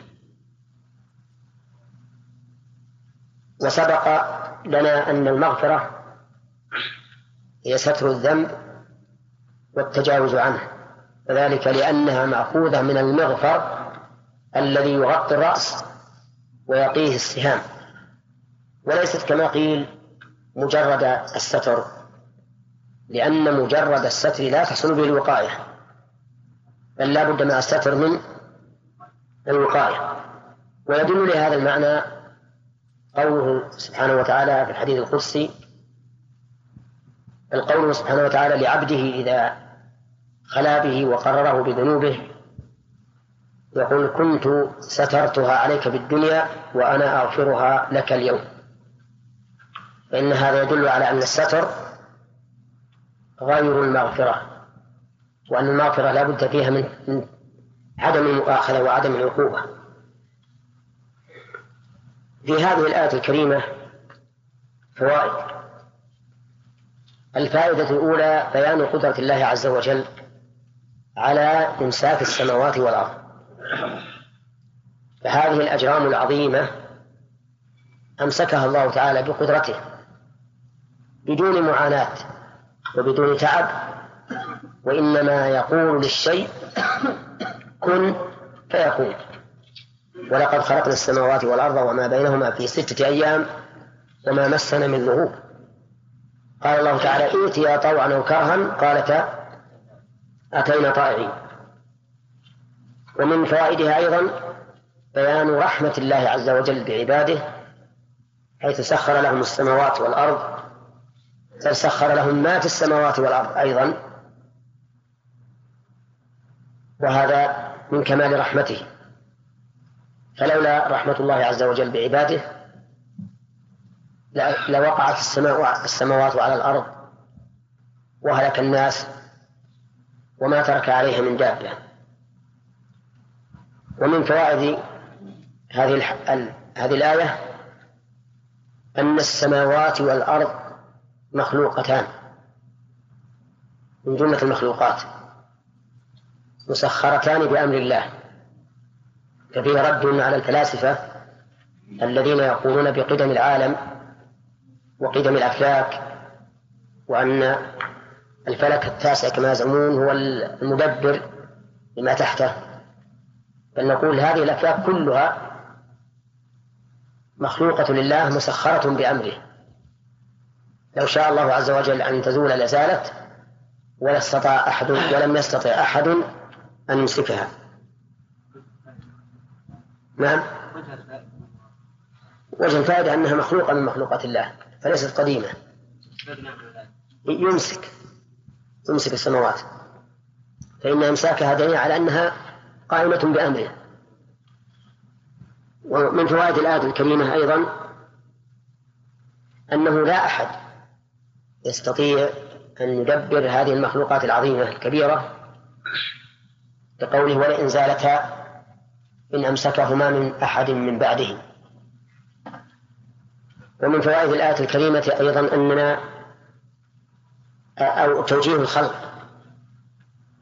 وسبق لنا أن المغفرة هي ستر الذنب والتجاوز عنه وذلك لأنها مأخوذة من المغفر الذي يغطي الرأس ويقيه السهام. وليست كما قيل مجرد الستر لأن مجرد الستر لا تحصل به الوقاية بل لا بد مع الستر من الوقاية. ويدل لهذا المعنى قوله سبحانه وتعالى في الحديث القدسي القول سبحانه وتعالى لعبده إذا خلا به وقرره بذنوبه يقول كنت سترتها عليك في الدنيا وأنا أغفرها لك اليوم. فإن هذا يدل على أن الستر غير المغفرة وأن المغفرة لا بد فيها من عدم المؤاخذة وعدم العقوبة. في هذه الآية الكريمة فوائد. الفائدة الأولى بيان قدرة الله عز وجل على إمساك السماوات والأرض. فهذه الأجرام العظيمة أمسكها الله تعالى بقدرته بدون معاناة وبدون تعب وإنما يقول للشيء كن فيكون ولقد خلقنا السماوات والأرض وما بينهما في ستة أيام وما مسنا من لغوب قال الله تعالى ائتيا طوعا أو كرها قالتا أتينا طائعين. ومن فوائدها أيضا بيان رحمة الله عز وجل بعباده حيث سخر لهم السماوات والأرض بل سخر لهم ما في السماوات والأرض أيضا وهذا من كمال رحمته. فلولا رحمة الله عز وجل بعباده لوقعت السماء السماوات على الأرض وهلك الناس وما ترك عليها من دابة. ومن فوائد هذه هذه الآية أن السماوات والأرض مخلوقتان. من جملة المخلوقات. مسخرتان بأمر الله. ففيه رد على الفلاسفة الذين يقولون بقدم العالم وقدم الأفلاك وأن الفلك التاسع كما يزعمون هو المدبر لما تحته. بل نقول هذه الأفلاك كلها مخلوقة لله مسخرة بأمره. لو شاء الله عز وجل أن تزول لزالت ولا استطاع أحد ولم يستطع أحد أن يمسكها. نعم. وجه الفائدة أنها مخلوقة من مخلوقات الله. فليست قديمة. يمسك يمسك السماوات. فإن إمساكها دليل على أنها قائمة بأمره. ومن فوائد الآية الكريمة أيضا أنه لا أحد يستطيع أن يدبر هذه المخلوقات العظيمة الكبيرة لقوله ولئن زالتا إن أمسكهما من أحد من بعده. ومن فوائد الآية الكريمة أيضا أننا أو توجيه الخلق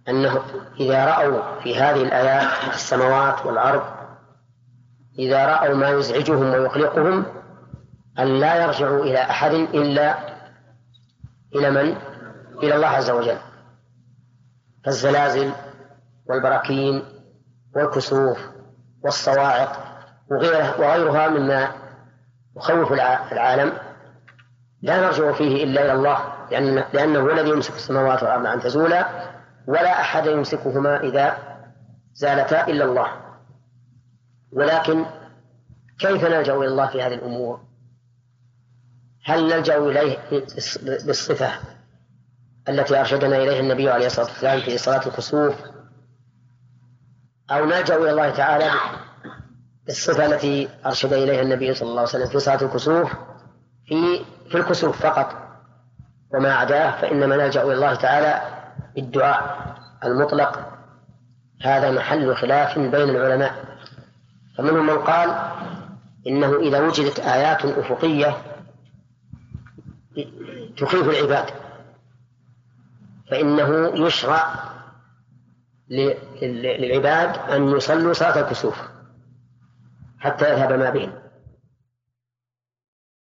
أنه إذا رأوا في هذه الآيات السماوات والأرض إذا رأوا ما يزعجهم ويقلقهم أن لا يرجعوا إلى أحد إلا إلى من؟ إلى الله عز وجل كالزلازل والبراكين والكسوف والصواعق وغيرها مما يخوف العالم لا نرجع فيه إلا إلى الله لأن لأنه هو الذي يمسك السماوات والأرض أن تزولا ولا أحد يمسكهما إذا زالتا إلا الله. ولكن كيف نلجأ إلى الله في هذه الأمور؟ هل نلجأ إليه بالصفة التي أرشدنا إليها النبي عليه الصلاة والسلام في صلاة الكسوف؟ أو نلجأ إلى الله تعالى بالصفة التي أرشد إليها النبي صلى الله عليه وسلم في صلاة الكسوف في في الكسوف فقط. وما عداه فإنما نلجأ إلى الله تعالى بالدعاء المطلق. هذا محل خلاف بين العلماء. فمنهم من قال إنه إذا وجدت آيات أفقية تخيف العباد. فإنه يشرع للعباد أن يصلوا صلاة الكسوف. حتى يذهب ما بهم